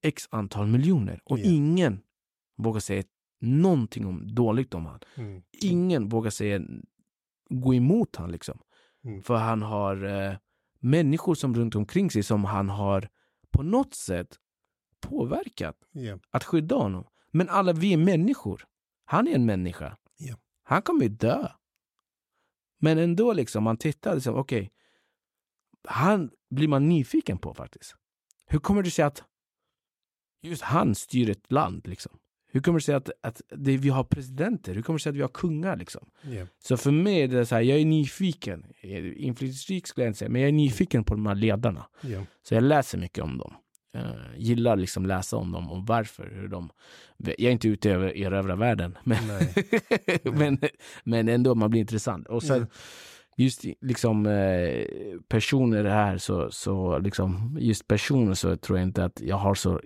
x antal miljoner. Och Ja. ingen vågar säga någonting om, dåligt om han. Mm. Ingen vågar säga gå emot han liksom. Mm. För han har eh, människor som runt omkring sig som han har på något sätt påverkat Ja. att skydda honom. Men alla vi är människor. Han är en människa. Ja. Han kommer dö. Men ändå liksom, man tittar liksom, okej. han blir man nyfiken på faktiskt. Hur kommer det sig att just han styr ett land liksom? Hur kommer det sig att, att det, vi har presidenter? Hur kommer det sig att vi har kungar liksom? Ja. Så för mig är det så här, jag är nyfiken. Inflytelserik skulle jag inte säga, men jag är nyfiken på de här ledarna. Ja. Så jag läser mycket om dem. Jag gillar liksom läsa om dem och varför. Hur de, jag är inte ute över erövra världen, men, men, men ändå man blir intressant. Och sen Ja. just liksom eh, personer här, så, så liksom, just personer så tror jag inte att jag har så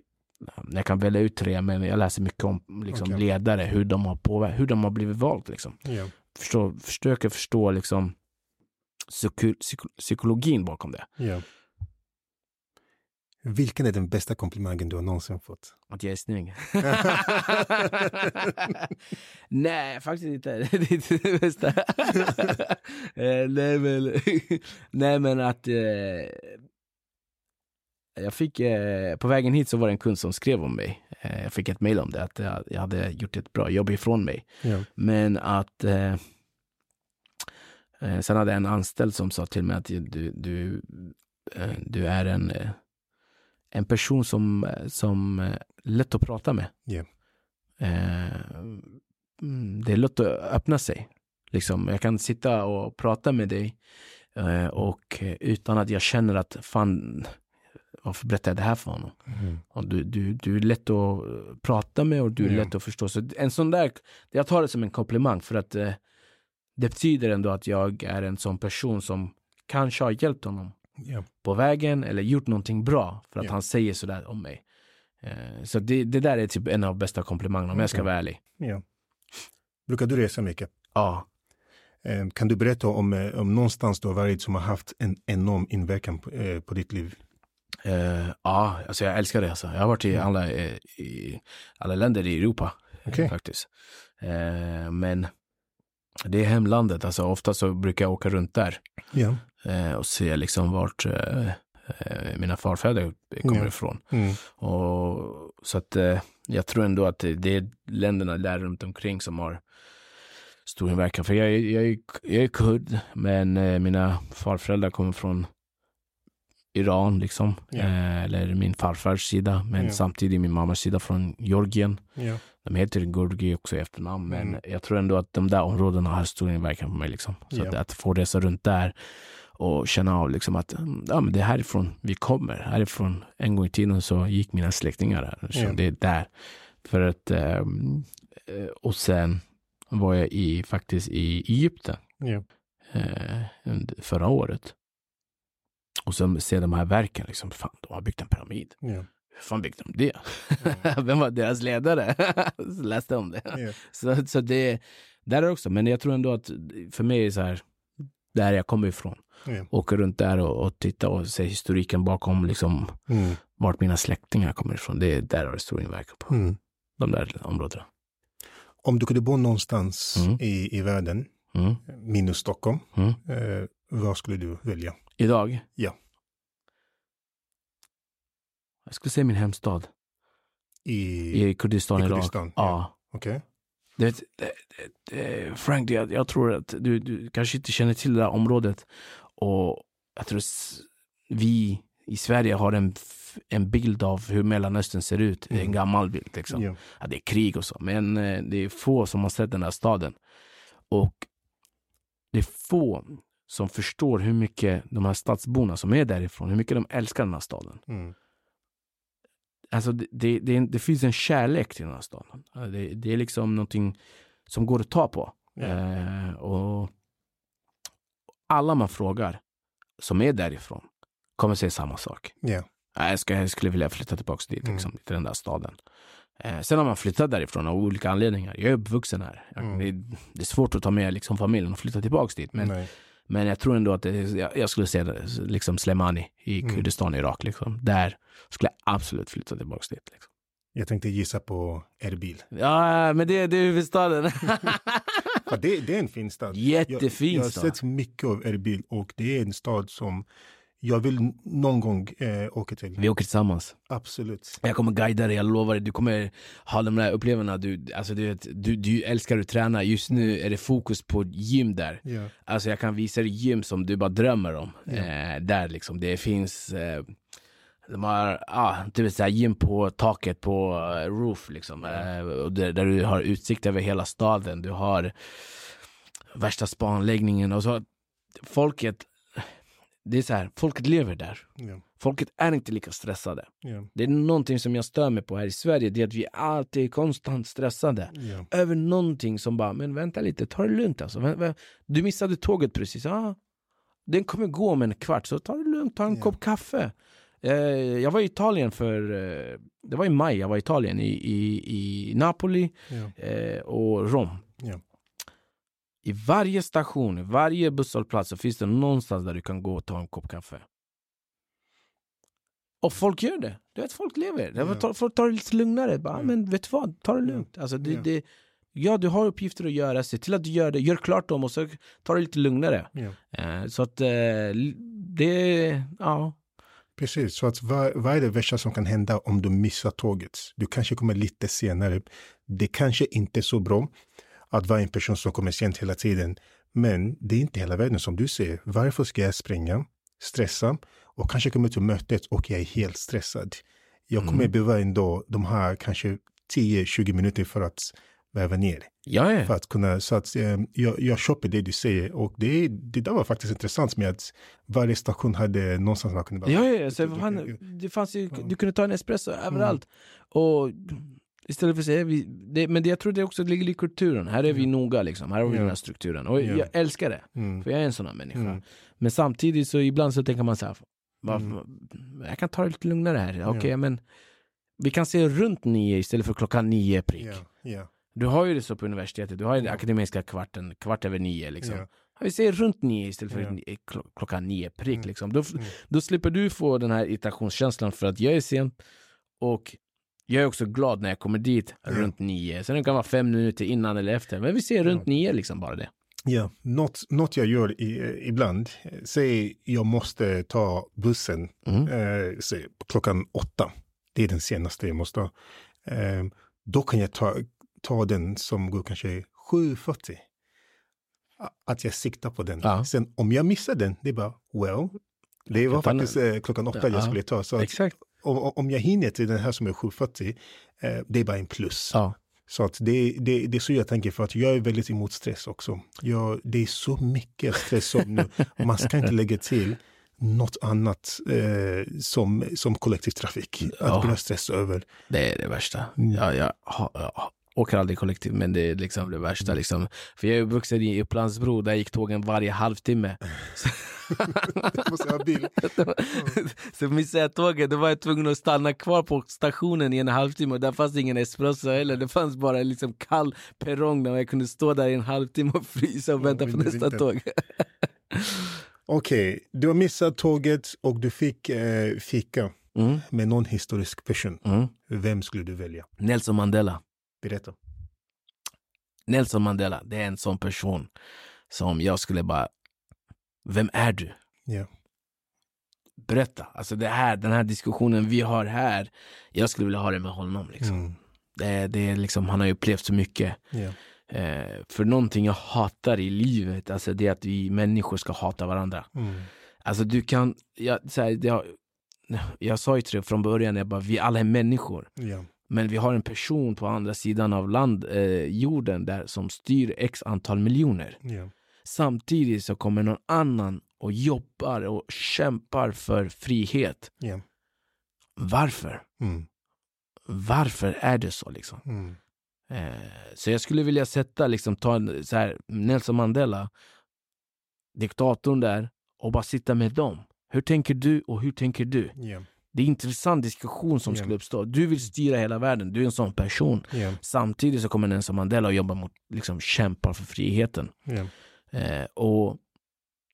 jag kan välja ut tre, men jag läser mycket om liksom, Okej. ledare, hur de har påver- hur de har blivit valt. Liksom Ja. förstå, försöker förstå liksom psyko, psyko, psykologin bakom det. Ja. Vilken är den bästa komplimangen du har någonsin fått? Att jag är snygg. Nej, faktiskt inte. det är inte det bästa. Eh, nej, men, nej, men att eh, jag fick, eh, på vägen hit så var det en kund som skrev om mig. Eh, jag fick ett mejl om det, att jag, jag hade gjort ett bra jobb ifrån mig. Ja. Men att eh, eh, sen hade jag en anställd som sa till mig att du, du, eh, du är en, eh, en person som, som är lätt att prata med. Eh, mm, det är lätt att öppna sig. Liksom, jag kan sitta och prata med dig och utan att jag känner att fan, varför berättar jag det här för honom? Mm. Och du, du, du är lätt att eh, prata med och du är Ja. lätt att förstå. Så en sån där, jag tar det som en komplimang för att eh, det betyder ändå att jag är en sån person som kanske har hjälpt honom Ja. på vägen eller gjort någonting bra för att Ja. han säger sådär om mig. Eh, så det, det där är typ en av bästa komplimangerna om jag ska vara ärlig. Ja. Brukar du resa mycket? Ja, Eh, Kan du berätta om, eh, om någonstans du har varit som har haft en enorm inverkan på, eh, på ditt liv? Eh, ja alltså jag älskar det. Alltså. Jag har varit i alla, eh, i alla länder i Europa Okej. faktiskt. Eh, men det är hemlandet. Alltså, ofta så brukar jag åka runt där Ja. eh, och se liksom vart mina farfäder kommer Ja. ifrån. Mm. Och, så att jag tror ändå att det, är länderna där runt omkring som har stor inverkan. För jag, är- jag, är- jag är kurd, men mina farföräldrar kommer från Iran, liksom. Eh, eller min farfars sida, men Ja. samtidigt min mammas sida från Georgien. Ja. De heter Gurgi också i efternamn, men Mm. jag tror ändå att de där områdena har stor inverkan på mig. Liksom. Så att, att få resa runt där och känna av liksom att mm, ja, men det är härifrån vi kommer. Härifrån, en gång i tiden så gick mina släktingar här. Så Ja. det är där. För att, ehm, eh, och sen var jag i, faktiskt i Egypten eh, förra året. Och så ser de här verken, liksom, fan, de har byggt en pyramid. Ja. Hur fan byggde de det? Vem var deras ledare? Läste om det. Ja. Så, så det, där är också, men jag tror ändå att för mig är så här, där jag kommer ifrån. Ja. Åka runt där och, och titta och se historiken bakom liksom Mm. vart mina släktingar kommer ifrån. Det, där har det stor inverkan på Mm. de där områdena. Om du kunde bo någonstans Mm. i, i världen, Mm. minus Stockholm, Mm. eh, vad skulle du välja? Idag? Ja. Jag skulle säga min hemstad I, i Kurdistan, i Irak. Kurdistan, Ja. Okej. Det, det, det, det, Frank, jag, jag tror att du, du kanske inte känner till det här området. Och jag tror vi i Sverige har en, en bild av hur Mellanöstern ser ut. Är En Mm. gammal bild. Liksom. Ja. Ja, det är krig och så. Men eh, det är få som har sett den här staden. Och det är få som förstår hur mycket de här stadsborna som är därifrån, hur mycket de älskar den här staden. Mm. Alltså det, det, det, det finns en kärlek till den här staden. Ja, Det, det är liksom någonting som går att ta på. Ja. Eh, och alla man frågar som är därifrån kommer säga samma sak. Ja, Jag, ska, jag skulle vilja flytta tillbaka dit, Mm. liksom, till den där staden. Eh, sen har man flyttat därifrån av olika anledningar. Jag är uppvuxen här. Jag, Mm. det, det är svårt att ta med liksom, familjen och flytta tillbaka dit. Men, Nej. Men jag tror ändå att det, jag, jag skulle säga liksom Slemani i Mm. Kurdistan, Irak. Liksom. Där skulle jag absolut flytta tillbaka dit. Liksom. Jag tänkte gissa på Erbil. Ja, men det, det är huvudstaden. Ja, det, det är en fin stad. Jag, Jättefin jag har stad. sett mycket av Erbil och det är en stad som jag vill någon gång eh, åka till. Vi åker tillsammans. Absolut. Jag kommer guida dig, jag lovar dig. Du kommer ha de där upplevelserna. Du, alltså, du, du, du älskar att träna. Just nu är det fokus på gym där. Ja. Alltså jag kan visa dig gym som du bara drömmer om. Ja. Eh, där liksom, det finns eh, de har ah, typ så här gym på taket på eh, roof liksom. Och där, där du har utsikt över hela staden. Du har värsta spanläggningen och så. Folket, det är så här, folket lever där. Ja. Folket är inte lika stressade. Ja. Det är någonting som jag stör mig på här i Sverige, det är att vi alltid är konstant stressade Ja. över någonting som bara, men vänta lite, ta det lugnt alltså. Du missade tåget precis, ja. Den kommer gå om en kvart, så ta det lugnt, ta en kopp kaffe. Eh, jag var i Italien för, eh, det var i maj, jag var i Italien, i, i, i Napoli eh, och Rom. I varje station, i varje busshållplats så finns det någonstans där du kan gå och ta en kopp kaffe. Och folk gör det. Du vet, folk lever. Yeah. Folk tar det lite lugnare. Bara, Ja. Men vet du vad, ta det lugnt. Alltså, det, Ja. det, ja, du har uppgifter att göra. Se till att du gör det. Gör klart dem och så tar det lite lugnare. Ja. Eh, så att eh, det, ja. Precis, så att vad, vad är det värsta som kan hända om du missar tåget? Du kanske kommer lite senare. Det kanske inte är så bra att vara en person som kommer sent hela tiden. Men det är inte hela världen som du säger. Varför ska jag springa, stressa och kanske komma till mötet och jag är helt stressad? Jag kommer Mm. behöva ändå de här kanske 10-20 minuter för att värva ner. Ja, ja. För att kunna, så att eh, jag, jag köper det du säger och det, det där var faktiskt intressant med att varje station hade någonstans man kunde bara Ja, ja, så du- det fanns ju. Mm. du kunde ta en espresso överallt. Och istället för att säga, vi, det, men det, jag tror det också ligger i kulturen. Här är vi noga liksom, här har vi Ja. den här strukturen. Och Ja. jag älskar det, Mm. för jag är en sån här människa. Mm. Men samtidigt så ibland så tänker man så här, varför, Mm. jag kan ta det lite lugnare här. Okej, Ja. men vi kan se runt nio istället för klockan nio prick. Du har ju det så på universitetet, du har ju den akademiska kvarten, kvart över nio liksom. Vi säger runt nio istället för klo- klockan nio prick. Mm. Liksom. Då, Mm. då slipper du få den här irritationskänslan för att jag är sen och jag är också glad när jag kommer dit Ja. runt nio. Sen det kan vara fem minuter innan eller efter. Men vi ser runt Ja. nio liksom bara det. ja. Något, något jag gör i, ibland, säg jag måste ta bussen Mm. eh, säg, klockan åtta. Det är den senaste jag måste ha. Eh, då kan jag ta, ta den som går kanske 7.40. A- Att jag siktar på den. Ja. Sen om jag missar den, det är bara well. Det var faktiskt eh, klockan åtta Ja. jag skulle ta. Så att. Om, om jag hinner till den här som är 7.40, eh, det är bara en plus. Ja. Så att det, det, det är så jag tänker för att jag är väldigt emot stress också. Jag, det är så mycket stress som nu. Man ska inte lägga till något annat eh, som, som kollektivtrafik. Att Ja. börja stressa över. Det är det värsta. Mm. Ja, jag, ha, jag åker aldrig kollektivt, men det är liksom det värsta. Liksom. För jag är uppvuxen i Upplandsbro, där gick tågen varje halvtimme. Måste ha bil. så missade jag tåget, då var jag tvungen att stanna kvar på stationen i en halvtimme och där fanns ingen espresso heller. Det fanns bara liksom kall perrong där jag kunde stå där i en halvtimme och frysa och vänta på det är nästa inte- tåg. Okej, du har missat tåget och du fick eh, fika Mm, med någon historisk person. mm. Vem skulle du välja? Nelson Mandela. Berätta. Nelson Mandela, det är en sån person som jag skulle bara, vem är du? Ja. Berätta, alltså det här, den här diskussionen vi har här, jag skulle vilja ha det med honom. Liksom. Mm. Det, det är liksom, han har ju upplevt så mycket. Ja. Eh, för någonting jag hatar i livet, alltså det är att vi människor ska hata varandra. Mm. Alltså du kan, jag, så här, jag, jag sa ju till dig från början, jag bara, vi alla är människor. Ja. Men vi har en person på andra sidan av land, eh, jorden där som styr x antal miljoner. Ja. Samtidigt så kommer någon annan och jobbar och kämpar för frihet. Ja. Varför? Mm. Varför är det så liksom? Mm. Eh, så jag skulle vilja sätta, liksom, ta så här, Nelson Mandela, diktatorn där, och bara sitta med dem. Hur tänker du och hur tänker du? Ja. Det är en intressant diskussion som Ja. skulle uppstå. Du vill styra hela världen, du är en sån person. Ja. Samtidigt så kommer Nelson Mandela och jobbar mot, liksom kämpar för friheten. Ja. Eh, och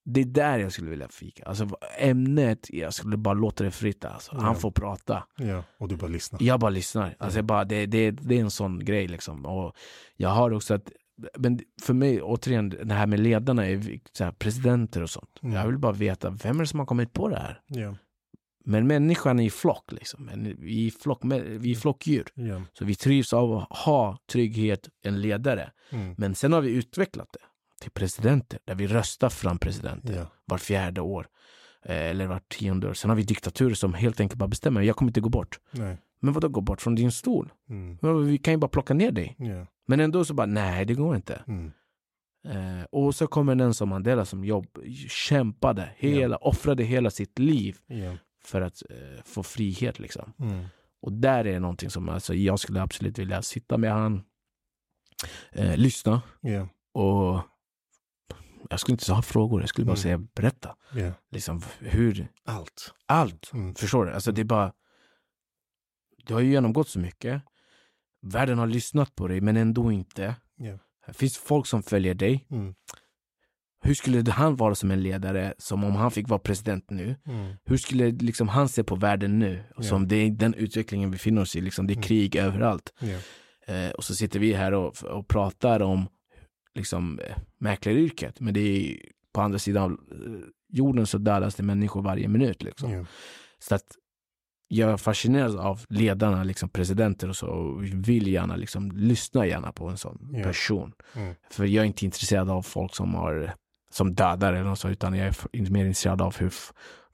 det är där jag skulle vilja fika. Alltså ämnet, jag skulle bara låta det fritt. Alltså. Han får prata. Ja. Och du bara lyssnar. Jag bara lyssnar. Alltså, jag bara, det, det, det är en sån grej. Liksom. Och jag har också att, men för mig, återigen, det här med ledarna, är så här, presidenter och sånt. Mm. Jag vill bara veta, vem är det som har kommit på det här? Ja. Men människan är i flock. Liksom. Vi, är flock vi är flockdjur. Ja. Så vi trivs av att ha trygghet, en ledare. Mm. Men sen har vi utvecklat det till presidenter, där vi röstar fram presidenter Ja. var fjärde år. Eh, eller var tionde år. Sen har vi diktaturer som helt enkelt bara bestämmer, jag kommer inte gå bort. Nej. Men vadå gå bort från din stol? Mm. Vi kan ju bara plocka ner dig. Ja. Men ändå så bara, nej det går inte. Mm. Eh, och så kommer den som Mandela som jobb, kämpade, hela, offrade hela sitt liv Ja. För att eh, få frihet. Liksom. Mm. Och där är någonting som alltså, jag skulle absolut vilja sitta med han, eh, lyssna Ja. och jag skulle inte ha frågor, jag skulle bara Mm. säga berätta. Ja. Liksom hur, Allt. allt. Mm. Förstår du? Alltså det är bara, du har ju genomgått så mycket. Världen har lyssnat på dig men ändå inte. Ja. Det finns folk som följer dig. Mm. Hur skulle han vara som en ledare, som om han fick vara president nu? Mm. Hur skulle liksom han se på världen nu? Ja. Som det är den utvecklingen vi befinner oss i, liksom, det är Mm. krig överallt. Ja. Eh, och så sitter vi här och, och pratar om liksom, eh, mäklaryrket, men det är på andra sidan av eh, jorden så dödas det människor varje minut. Liksom. Ja. Så att jag är fascinerad av ledarna, liksom presidenter och så, och vill gärna liksom, lyssna gärna på en sån Ja. person. Mm. För jag är inte intresserad av folk som har som dödar eller något så, utan jag är mer intresserad av hur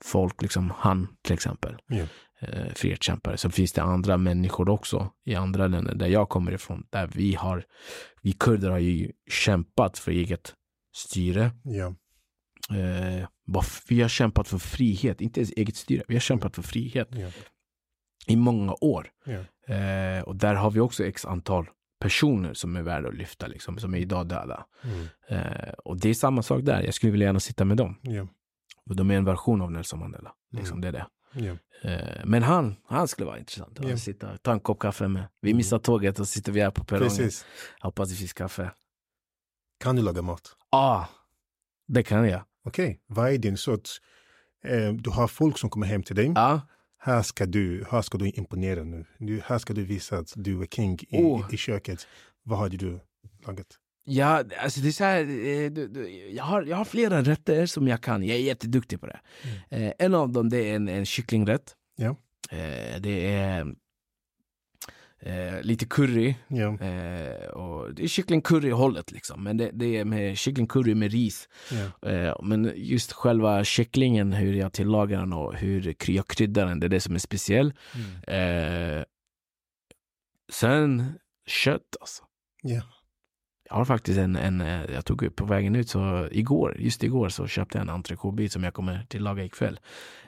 folk, liksom han till exempel, Ja. eh, frihetskämpare. Så finns det andra människor också i andra länder där jag kommer ifrån, där vi har, vi kurder har ju kämpat för eget styre. Ja. Eh, vi har kämpat för frihet, inte ens eget styre, vi har kämpat för frihet Ja. i många år. Eh, och där har vi också x antal personer som är värda att lyfta, liksom, som är idag döda. Mm. Eh, och det är samma sak där, jag skulle vilja gärna sitta med dem. Ja. Och de är en version av Nelson Mandela. Liksom Mm. det är det. Ja. Eh, men han, han skulle vara intressant. att Ja. Sitta, ta en kopp kaffe med. Vi missar tåget och sitter vi här på perrongen. Precis. Hoppas det finns kaffe. Kan du laga mat? Ah, det kan jag. Okej, vad är din sorts... Eh, du har folk som kommer hem till dig. Ja, Här ska du, här ska du imponera nu. Du, här ska du visa att du är king i, Oh. i köket. Vad hade du lagat? ja alltså det är så här, eh, du, du, jag, har, jag har flera rätter som jag kan. Jag är jätteduktig på det. Eh, en av dem det är en, en kycklingrätt. Ja. Eh, det är eh, lite curry. Ja, Eh, och det är kycklingcurry-hållet liksom. Men det, det är med kycklingcurry med ris. ja, Eh, men just själva kycklingen, hur jag tillagar den och hur jag kryddar den, det är det som är speciellt. mm. Eh, sen kött alltså. ja. Jag har faktiskt en, en eh, jag tog upp på vägen ut så igår, just igår så köpte jag en entrecôtebit som jag kommer tillaga ikväll.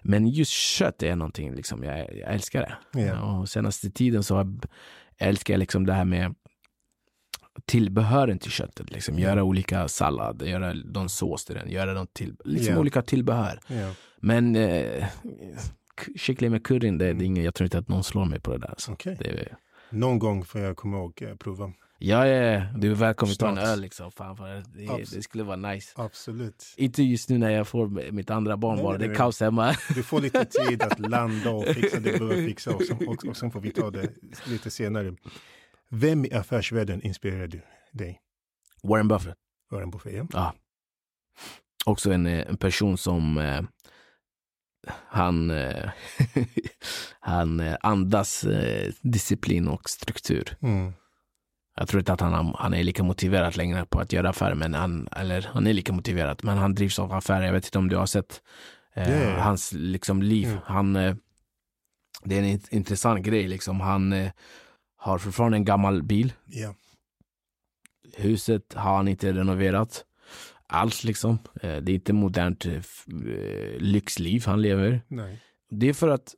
Men just kött är någonting liksom, jag, jag älskar det. Ja. Och senaste tiden så älskar jag liksom det här med tillbehören till köttet. Liksom. Göra olika sallad, göra någon sås till den, göra någon till, liksom Ja. olika tillbehör. ja. Men eh, kyckling med curryn, det, det är ingen, jag tror inte att någon slår mig på det där. Så. Okej. Det är, Någon gång får jag komma och eh, prova. Ja, ja, ja. Du är välkommen att ta en öl liksom. Fan, för det, det skulle vara nice. Absolut. Inte just nu när jag får mitt andra barn bara. Det är kaos hemma. Du får lite tid att landa och fixa det du behöver fixa och sen, och, och sen får vi ta det lite senare. Vem i affärsvärlden inspirerar du dig? Warren Buffett. Warren Buffett, ja. Ja. Också en, eh, en person som eh, han, eh, han eh, andas eh, disciplin och struktur. Mm. Jag tror inte att han, han är lika motiverad längre på att göra affärer, men han, eller han är lika motiverad, men han drivs av affärer. Jag vet inte om du har sett eh, ja. hans liksom, liv. Mm. Han, eh, det är en int- intressant grej. Liksom. Han eh, har fortfarande en gammal bil. Ja. Huset har han inte renoverat alls. Liksom. Eh, det är inte modernt eh, eh, lyxliv han lever. Nej. Det är för att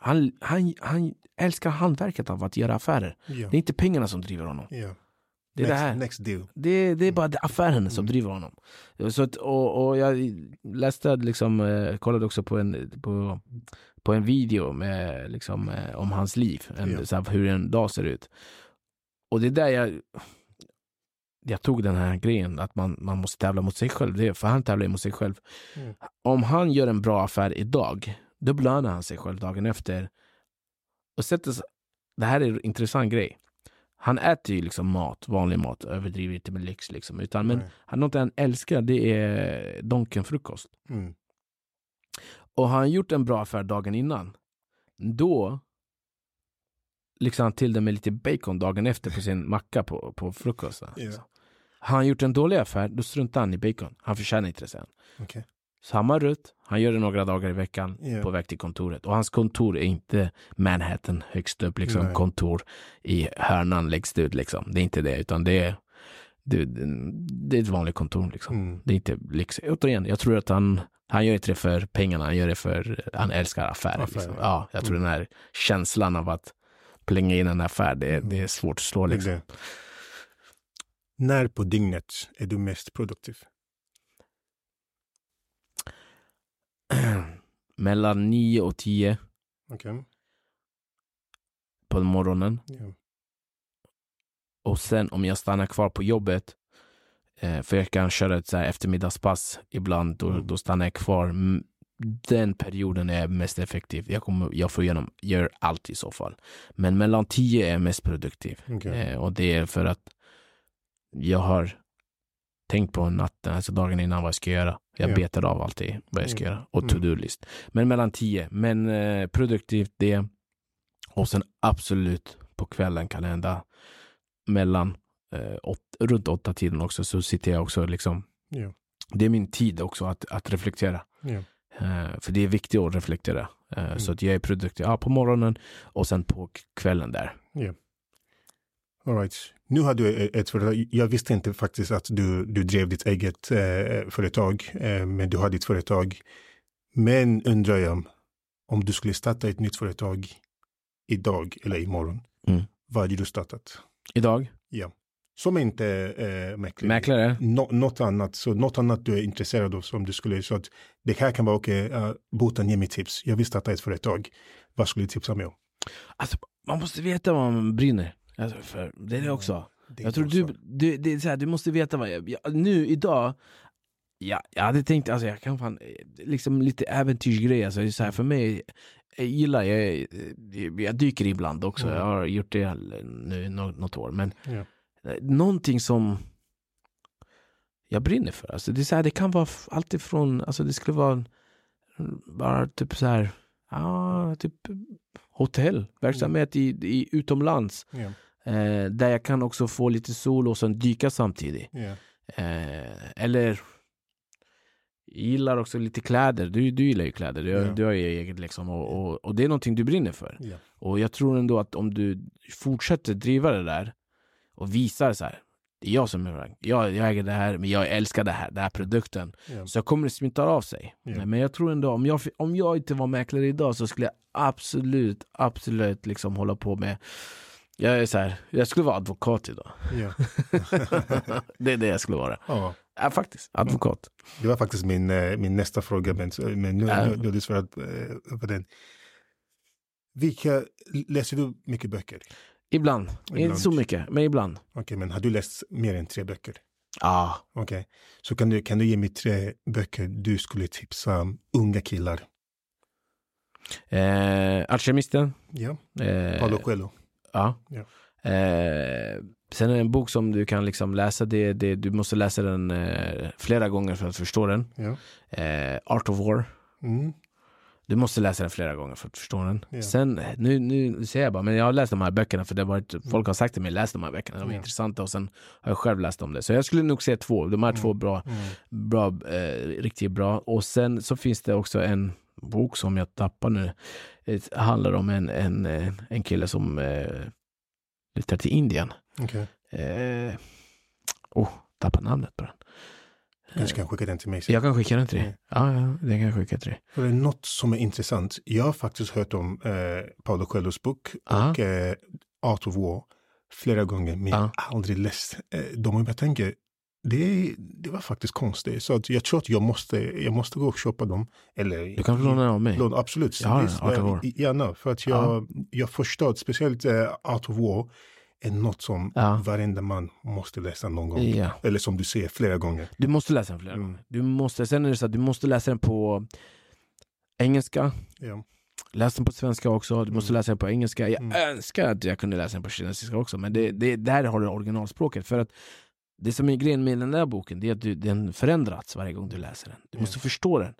han, han, han älskar hantverket av att göra affärer. Ja. Det är inte pengarna som driver honom. ja. Det är next, det här. next deal. Det, det är bara affären som Mm. driver honom. Så att, och, och jag läste, liksom, eh, kollade också på en, på, på en video med, liksom, eh, om hans liv, en, Ja. så här, hur en dag ser ut. Och det är där jag, jag tog den här grejen, att man, man måste tävla mot sig själv. Det, för han tävlar mot sig själv. Mm. Om han gör en bra affär idag, då belönar han sig själv dagen efter. Och sätter, det här är en intressant grej. Han äter ju liksom mat, vanlig mat, överdriver inte med lyx liksom. Utan, men Nej. han, något han älskar det är Donken-frukost. Mm. Och har han gjort en bra affär dagen innan, då lyxar han till det med lite bacon dagen efter på sin macka på, på frukosten. Ja. Har han gjort en dålig affär, då struntar han i bacon. Han förtjänar inte det sen. Samma rutt, han gör det några dagar i veckan Ja. på väg till kontoret. Och hans kontor är inte Manhattan högst upp, liksom Nej. kontor i hörnan längst ut. Liksom. Det är inte det, utan det är, det, det är ett vanligt kontor. Liksom. Mm. Det är inte lyx. Återigen, jag tror att han, han gör inte det för pengarna, han gör det för han älskar affärer. Affärer. Liksom. Ja, jag tror Mm. den här känslan av att plänga in en affär, det, Mm. det är svårt att slå. Liksom. När på dygnet är du mest produktiv? Mellan 9 och 10 Okej. på morgonen Ja. och sen om jag stannar kvar på jobbet, eh, för jag kan köra ett så eftermiddagspass ibland, då, Mm. då stannar jag kvar. Den perioden är mest effektiv. Jag, kommer, jag får igenom, gör allt i så fall. Men mellan 10 är jag mest produktiv. Okej. Eh, och det är för att jag har tänkt på natten, alltså dagen innan vad jag ska göra. Jag Ja. betar av alltid vad jag ska Mm. göra. Och Mm. to-do-list. Men mellan 10. Men eh, produktivt det. Och sen absolut på kvällen kan det hända mellan eh, åt, runt åtta tiden också så sitter jag också liksom. Ja. Det är min tid också att, att reflektera. Ja. Eh, för det är viktigt att reflektera. Eh, Mm. Så att jag är produktiv ja, på morgonen och sen på kvällen där. All right. Nu har du ett företag. Jag visste inte faktiskt att du, du drev ditt eget eh, företag, eh, men du har ditt företag. Men undrar jag om du skulle starta ett nytt företag idag eller imorgon. Mm. Vad hade du startat? Idag, Som inte eh, mäklare. mäklare. Nå, något annat, så något annat du är intresserad av som du skulle, så att det här kan vara okej, okay, uh, Botan ge mig tips, jag vill starta ett företag, vad skulle du tipsa mig om? Alltså, man måste veta vad man brinner alltså, för. Det är det också. Det Jag tror också- du, du, det är så här, du måste veta vad jag, jag nu idag Ja, jag hade tänkt, alltså jag kan fan, eh, liksom lite äventyrsgrej, alltså så här, för mig, jag gillar, jag, jag, jag dyker ibland också, Mm. jag har gjort det nu nå- något år, men Ja. eh, någonting som jag brinner för, alltså det är så här, det kan vara f- allt ifrån, alltså det skulle vara bara typ så här, ja, typ hotell, verksamhet i, i utomlands, Ja. Eh, där jag kan också få lite sol och sen dyka samtidigt. Ja. Eh, eller jag gillar också lite kläder. Du, du gillar ju kläder. Du, Ja. du har ju eget liksom. Och, och, och det är någonting du brinner för. Ja. Och jag tror ändå att om du fortsätter driva det där och visar så här. Det är jag som är jag, jag äger det här, men jag älskar det här, den här produkten. Ja. Så kommer det smitta av sig. Ja. Men jag tror ändå, om jag, om jag inte var mäklare idag så skulle jag absolut, absolut liksom hålla på med jag är så här, jag skulle vara advokat idag. Ja. det är det jag skulle vara. Ja. Ja, faktiskt. Advokat. Det var faktiskt min, eh, min nästa fråga, men, men nu, har du svarat eh, på den. Vilka, läser du mycket böcker? Ibland. Ibland. Inte så mycket, men ibland. Okej, men har du läst mer än tre böcker? Ja. Okej, så kan du, kan du ge mig tre böcker du skulle tipsa unga killar? Eh, Alkemisten. Ja, Eh, Paulo Coelho. Ja. Ja. Eh, sen är det en bok som du kan liksom läsa, det, det, du måste läsa den eh, flera gånger för att förstå den. Ja. Eh, Art of War. Mm. Du måste läsa den flera gånger för att förstå den. Ja. Sen, nu, nu säger jag bara, men jag har läst de här böckerna för det har varit, folk har sagt till mig, läs de här böckerna, de är Ja. intressanta och sen har jag själv läst om det. Så jag skulle nog säga två, de här två bra, Mm. bra eh, riktigt bra. Och sen så finns det också en bok som jag tappar nu. Det handlar om en, en, eh, en kille som eh, flyttar till Indien. Okej, Eh, oh, tappar namnet på den. kanske kan skicka den till mig sen. Jag kan skicka den till dig. Mm. Ja, ja, den kan jag skicka till dig. För det är något som är intressant. Jag har faktiskt hört om eh, Paulo Coelhos bok Ja. och eh, Art of War flera gånger, men jag har aldrig läst eh, dem. Och jag tänker, det, det var faktiskt konstigt. Så att jag tror att jag måste, jag måste gå och köpa dem. Eller, Du kan låna av mig. låna, absolut. Jag har Visst, Art of War. Gärna, för att jag, jag förstår speciellt eh, Art of War är något som Ja. varenda man måste läsa någon gång. Ja. Eller som du säger, flera gånger. Du måste läsa den flera Mm. gånger. Du måste, sen är det så att du måste läsa den på engelska. Ja. Läs den på svenska också. Du måste Mm. läsa den på engelska. Jag Mm. önskar att jag kunde läsa den på kinesiska också. Men det, det, där har du originalspråket. För att det som är grejen med den där boken, det är att du, den förändras varje gång du läser den. Du måste förstå den.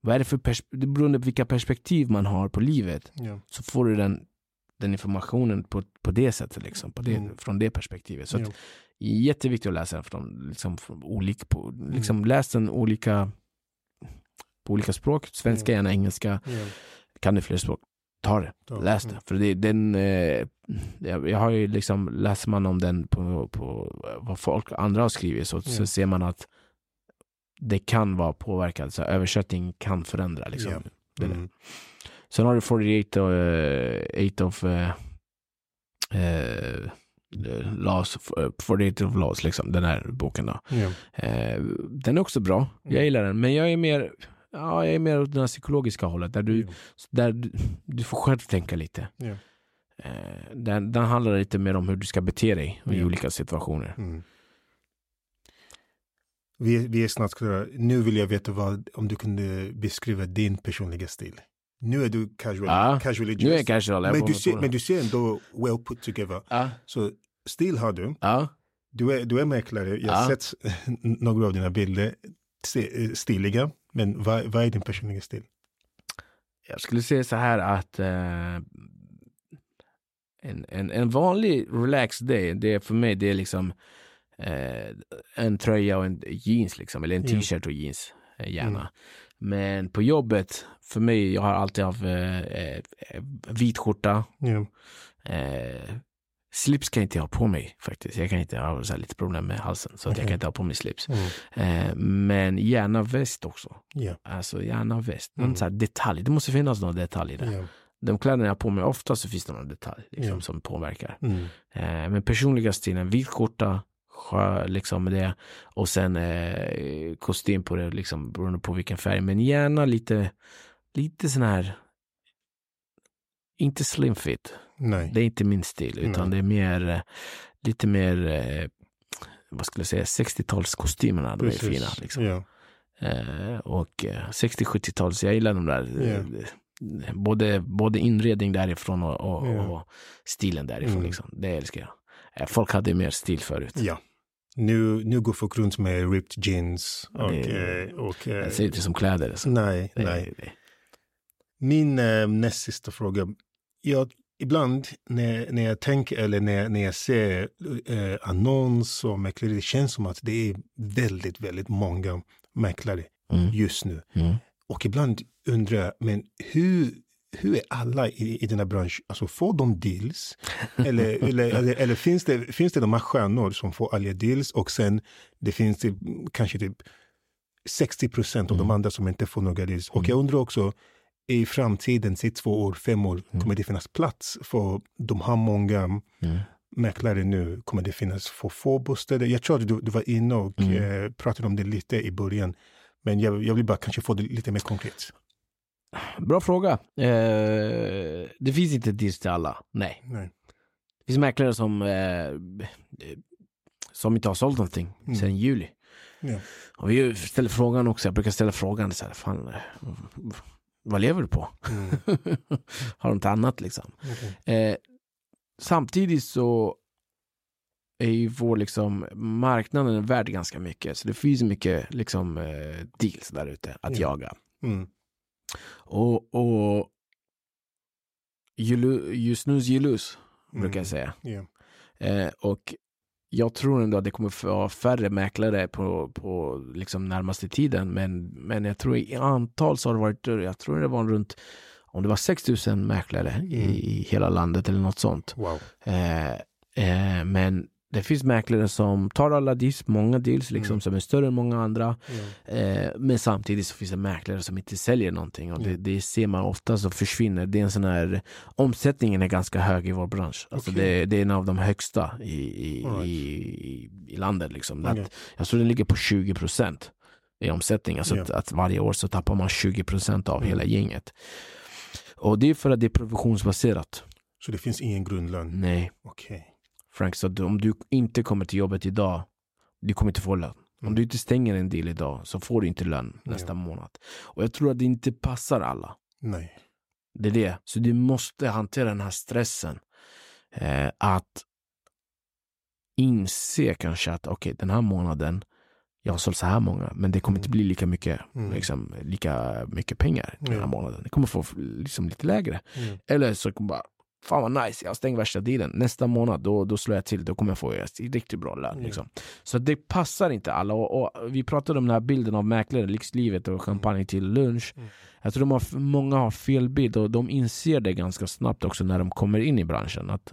Vad är det för det beroende på vilka perspektiv man har på livet Ja. så får du den, den informationen på, på det sättet, liksom, på det, Mm. från det perspektivet. Så Ja. att, jätteviktigt att läsa den från, liksom, från olika, på, Mm. liksom, läs den olika, på olika språk, svenska, Ja. gärna engelska, kan du fler språk, ta det, läs det. Mm. För det, den, eh, jag, har ju liksom, läser man om den på, på vad folk andra har skrivit så, så ser man att det kan vara påverkat, så översättning kan förändra liksom. Det är det. Mm. Sen har du 48 och, eh, eight of eh, eh, laws, eh, 48 of laws, liksom, den här boken då. Ja. Eh, den är också bra, jag Mm. gillar den, men jag är mer Ja, jag är mer åt det psykologiska hållet, där du, Ja. där du, du får själv tänka lite. Ja. Eh, den, den handlar lite mer om hur du ska bete dig i olika situationer. Mm. Vi, vi är snart klara. Nu vill jag veta vad, om du kunde beskriva din personliga stil. Nu är du casual, Ja, casually Nu är dressed. casual. men, du ser, men du ser ändå well put together. Ja, Så stil har du. ja. Du är, du är mäklare. Jag har sett några av dina bilder. Se- Stiliga. Men vad, vad är din personliga stil? Jag skulle säga så här att eh, en, en, en vanlig relaxed day, det är för mig det är liksom eh, en tröja och en jeans liksom, eller en t-shirt och jeans eh, gärna. Mm. Men på jobbet, för mig, jag har alltid haft eh, eh, vit skjorta. Ja. Eh, slips kan jag inte ha på mig faktiskt. Jag kan inte ha så här lite problem med halsen så att jag Okej. kan inte ha på mig slips. Mm. Eh, men gärna väst också. Ja. Alltså gärna väst. Någon Mm. så detalj. Det måste finnas någon detalj där. Ja. De kläderna jag har på mig, ofta så finns det någon detalj liksom, Ja. som påverkar. Mm. Eh, men personliga stilen, vit skjorta, sjö, liksom med det. Och sen eh, kostym på det, liksom beroende på vilken färg. Men gärna lite, lite sån här, inte slim fit. Nej. Det är inte min stil, utan Nej. det är mer, eh, lite mer, eh, vad skulle jag säga, 60-talskostymerna, de är Precis. fina. Liksom. Ja. Eh, och eh, 60-70-tals, jag gillar de där. eh, Ja. Både, både inredning därifrån och, och, Ja. och stilen därifrån. Mm. Liksom. Det älskar jag. Eh, folk hade mer stil förut. ja. Nu, nu går folk runt med ripped jeans. Och, Det- och, eh, Jag ser inte som kläder. Alltså. nej, Det- nej. det- Min eh, näst sista fråga. Jag, ibland när, när jag tänker eller när, när jag ser eh, annons och mäklare, det känns som att det är väldigt, väldigt många mäklare Mm. just nu. Mm. Och ibland undrar jag, men hur, hur är alla i, i den här branschen? Alltså får de deals? Eller, eller, eller, eller finns, det, finns det de här stjärnor som får alla deals och sen det finns det kanske typ 60 procent av de Mm. andra som inte får några deals. Och Mm. jag undrar också, i framtiden, i två år, fem år, Mm. kommer det finnas plats för de här många Mm. mäklare nu? Kommer det finnas för få bostäder? Jag tror att du, du var inne och Mm. eh, pratade om det lite i början. Men jag, jag vill bara kanske få det lite mer konkret. Bra fråga. Eh, det finns inte deals till alla. Nej. Nej. Det finns mäklare som, eh, som inte har sålt någonting Mm. sedan juli. Ja. Och vi ställer frågan också, jag brukar ställa frågan så här, fan, eh, vad lever du på? Mm. har de inte annat liksom? okej. Eh, samtidigt så är ju vår liksom marknaden värd ganska mycket. Så det finns mycket liksom eh, deals där ute att Ja. jaga. Mm. Och, och lu- ju snus ju lus, brukar jag säga. Ja. Eh, och jag tror ändå att det kommer vara färre mäklare på, på liksom närmaste tiden. Men, men jag tror i antal så har det varit, jag tror det var runt, om det var 6 000 mäklare i, Mm. i hela landet eller något sånt. Wow. Eh, eh, men det finns mäklare som tar alla deals, många deals liksom, Mm. som är större än många andra. Ja. Eh, men samtidigt så finns det mäklare som inte säljer någonting och det, det ser man ofta så försvinner. Det är en sån här, omsättningen är ganska hög i vår bransch. Alltså Okej. det, det är en av de högsta i, i, right. i, i landet. Liksom. Att, Okej. jag tror den ligger på 20 procent i omsättning. Alltså Ja. att, att varje år så tappar man 20 procent av Mm. hela gänget. Och det är för att det är provisionsbaserat. Så det finns ingen grundlön? Nej, Okej. Frank, att om du inte kommer till jobbet idag, du kommer inte få lön. Om Mm. du inte stänger en del idag så får du inte lön nästa månad. Och jag tror att det inte passar alla. Nej. Det är det. Så du måste hantera den här stressen. Eh, att inse kanske att okej, den här månaden, jag har sålt så här många, men det kommer inte bli lika mycket, Mm. liksom, lika mycket pengar den här Ja. månaden. Det kommer få liksom lite lägre. Mm. Eller så kommer bara, fan vad nice, jag stängt värsta dealen. Nästa månad, då, då slår jag till, då kommer jag få riktigt bra lön. Mm. Liksom. Så det passar inte alla. Och, och vi pratade om den här bilden av mäklare, lyxlivet och champagne till lunch. Mm. Jag tror de har, många har fel bild och de inser det ganska snabbt också när de kommer in i branschen. Att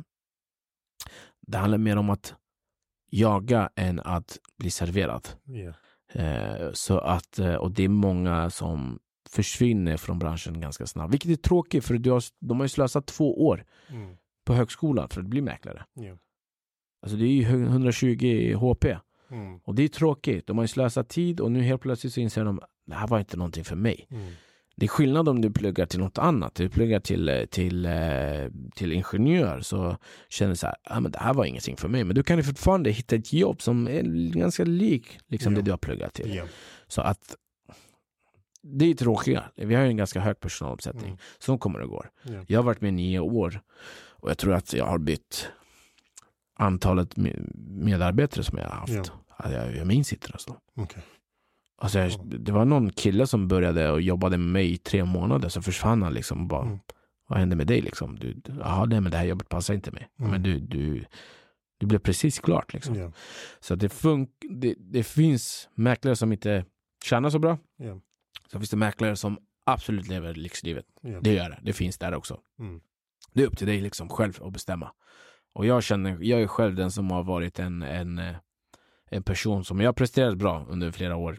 det handlar mer om att jaga än att bli serverad. Ja. Eh, så att, eh, och det är många som försvinner från branschen ganska snabbt. Vilket är tråkigt för du har, de har ju slösat två år Mm. på högskolan för att bli mäklare. Ja. Alltså det är ju hö- 120 HP. Mm. Och det är tråkigt. De har ju slösat tid och nu helt plötsligt så inser de det här var inte någonting för mig. Mm. Det är skillnad om du pluggar till något annat. Du pluggar till, eh, till, eh, till ingenjör så känner du så här, ah, men det här var ingenting för mig. Men du kan ju fortfarande hitta ett jobb som är ganska lik liksom, Ja. det du har pluggat till. Ja. Så att det är tråkiga. Vi har ju en ganska hög personalomsättning. Mm. Så kommer det går. Ja. Jag har varit med i nio år och jag tror att jag har bytt antalet me- medarbetare som jag har haft. Ja. Ja, Jag, jag minns inte alltså. Okej. Alltså jag, Ja. det var någon kille som började och jobbade med mig i tre månader, så försvann han liksom och bara, Mm. vad hände med dig liksom? Du, Jaha, nej men det här jobbet passar inte mig. Mm. Men du, du, du blev precis klart liksom. Ja. Så det, fun- det, det finns mäklare som inte tjänar så bra. Ja. Så finns det mäklare som absolut lever lyxlivet. Ja. Det gör det. Det finns där också. Mm. Det är upp till dig liksom själv att bestämma. Och jag känner, jag är själv den som har varit en, en, eh, en person som jag har presterat bra under flera år.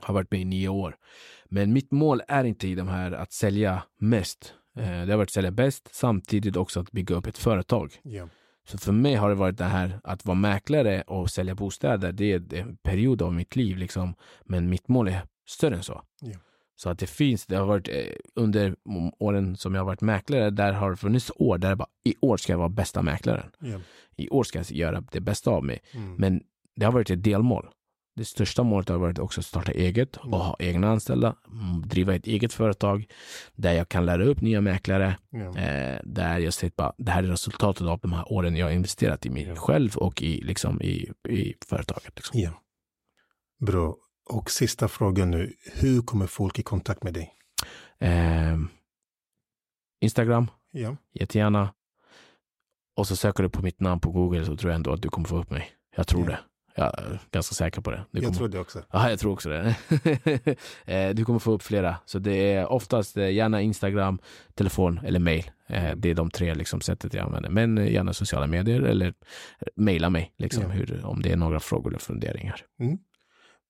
Har varit med i nio år. Men mitt mål är inte i de här att sälja mest. Eh, Det har varit att sälja bäst, samtidigt också att bygga upp ett företag. Ja. Så för mig har det varit det här att vara mäklare och sälja bostäder. Det är en period av mitt liv liksom. Men mitt mål är större än så. Ja. Så att det finns, det har varit eh, under åren som jag har varit mäklare, där har det funnits år där jag bara, i år ska jag vara bästa mäklaren. Ja. I år ska jag göra det bästa av mig. Mm. Men det har varit ett delmål. Det största målet har varit också att starta eget och Mm. ha egna anställda, driva ett eget företag där jag kan lära upp nya mäklare, Ja. Eh, där jag sett bara, det här är resultatet av de här åren jag har investerat i mig själv och i, liksom, i, i företaget. Liksom. ja. Bra. Och sista frågan nu. Hur kommer folk i kontakt med dig? Eh, Instagram, Ja. jättegärna. Och så söker du på mitt namn på Google så tror jag ändå att du kommer få upp mig. Jag tror Ja. det. Jag är ganska säker på det. Du Jag kommer... tror det också. Ja, jag tror också det. Eh, du kommer få upp flera. Så det är oftast eh, gärna Instagram, telefon eller mail. Eh, Det är de tre liksom, sättet jag använder. Men gärna sociala medier eller mejla mig liksom, Ja. hur, om det är några frågor eller funderingar.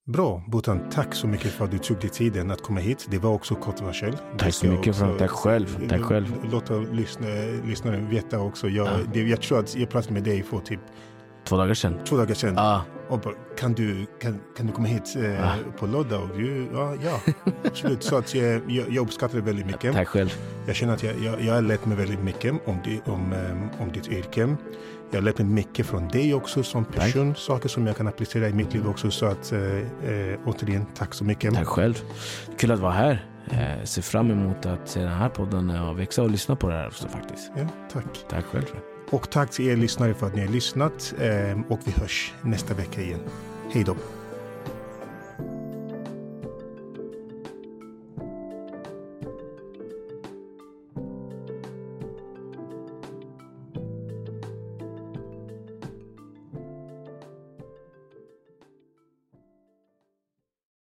Bra, Botan. Tack så mycket för att du tog dig tiden att komma hit. Det var också kontroversiellt. Det Tack så mycket för- tack själv, tack själv. Låta lyssna, lyssnaren veta också. Jag, Ja. det, jag tror att jag pratade med dig för typ Två dagar sedan. två dagar sedan. Ja, Och bara, kan, du, kan, kan du komma hit eh, Ja. på lördag? Och du, ja, ja, absolut. Så att jag, jag, uppskattar det väldigt mycket. tack själv. Jag känner att jag, jag, jag har lärt mig väldigt mycket om, di, om, ehm, om ditt yrke. Jag har lärt mig mycket från dig också som person. Saker som jag kan applicera i mitt liv också. Så att eh, eh, återigen, tack så mycket. Tack själv. Kul att vara här. Eh, ser fram emot att se den här podden och växa och lyssna på det här också faktiskt. Ja, tack. Tack själv. Och tack till er lyssnare för att ni har lyssnat. och vi hörs nästa vecka igen. Hej då.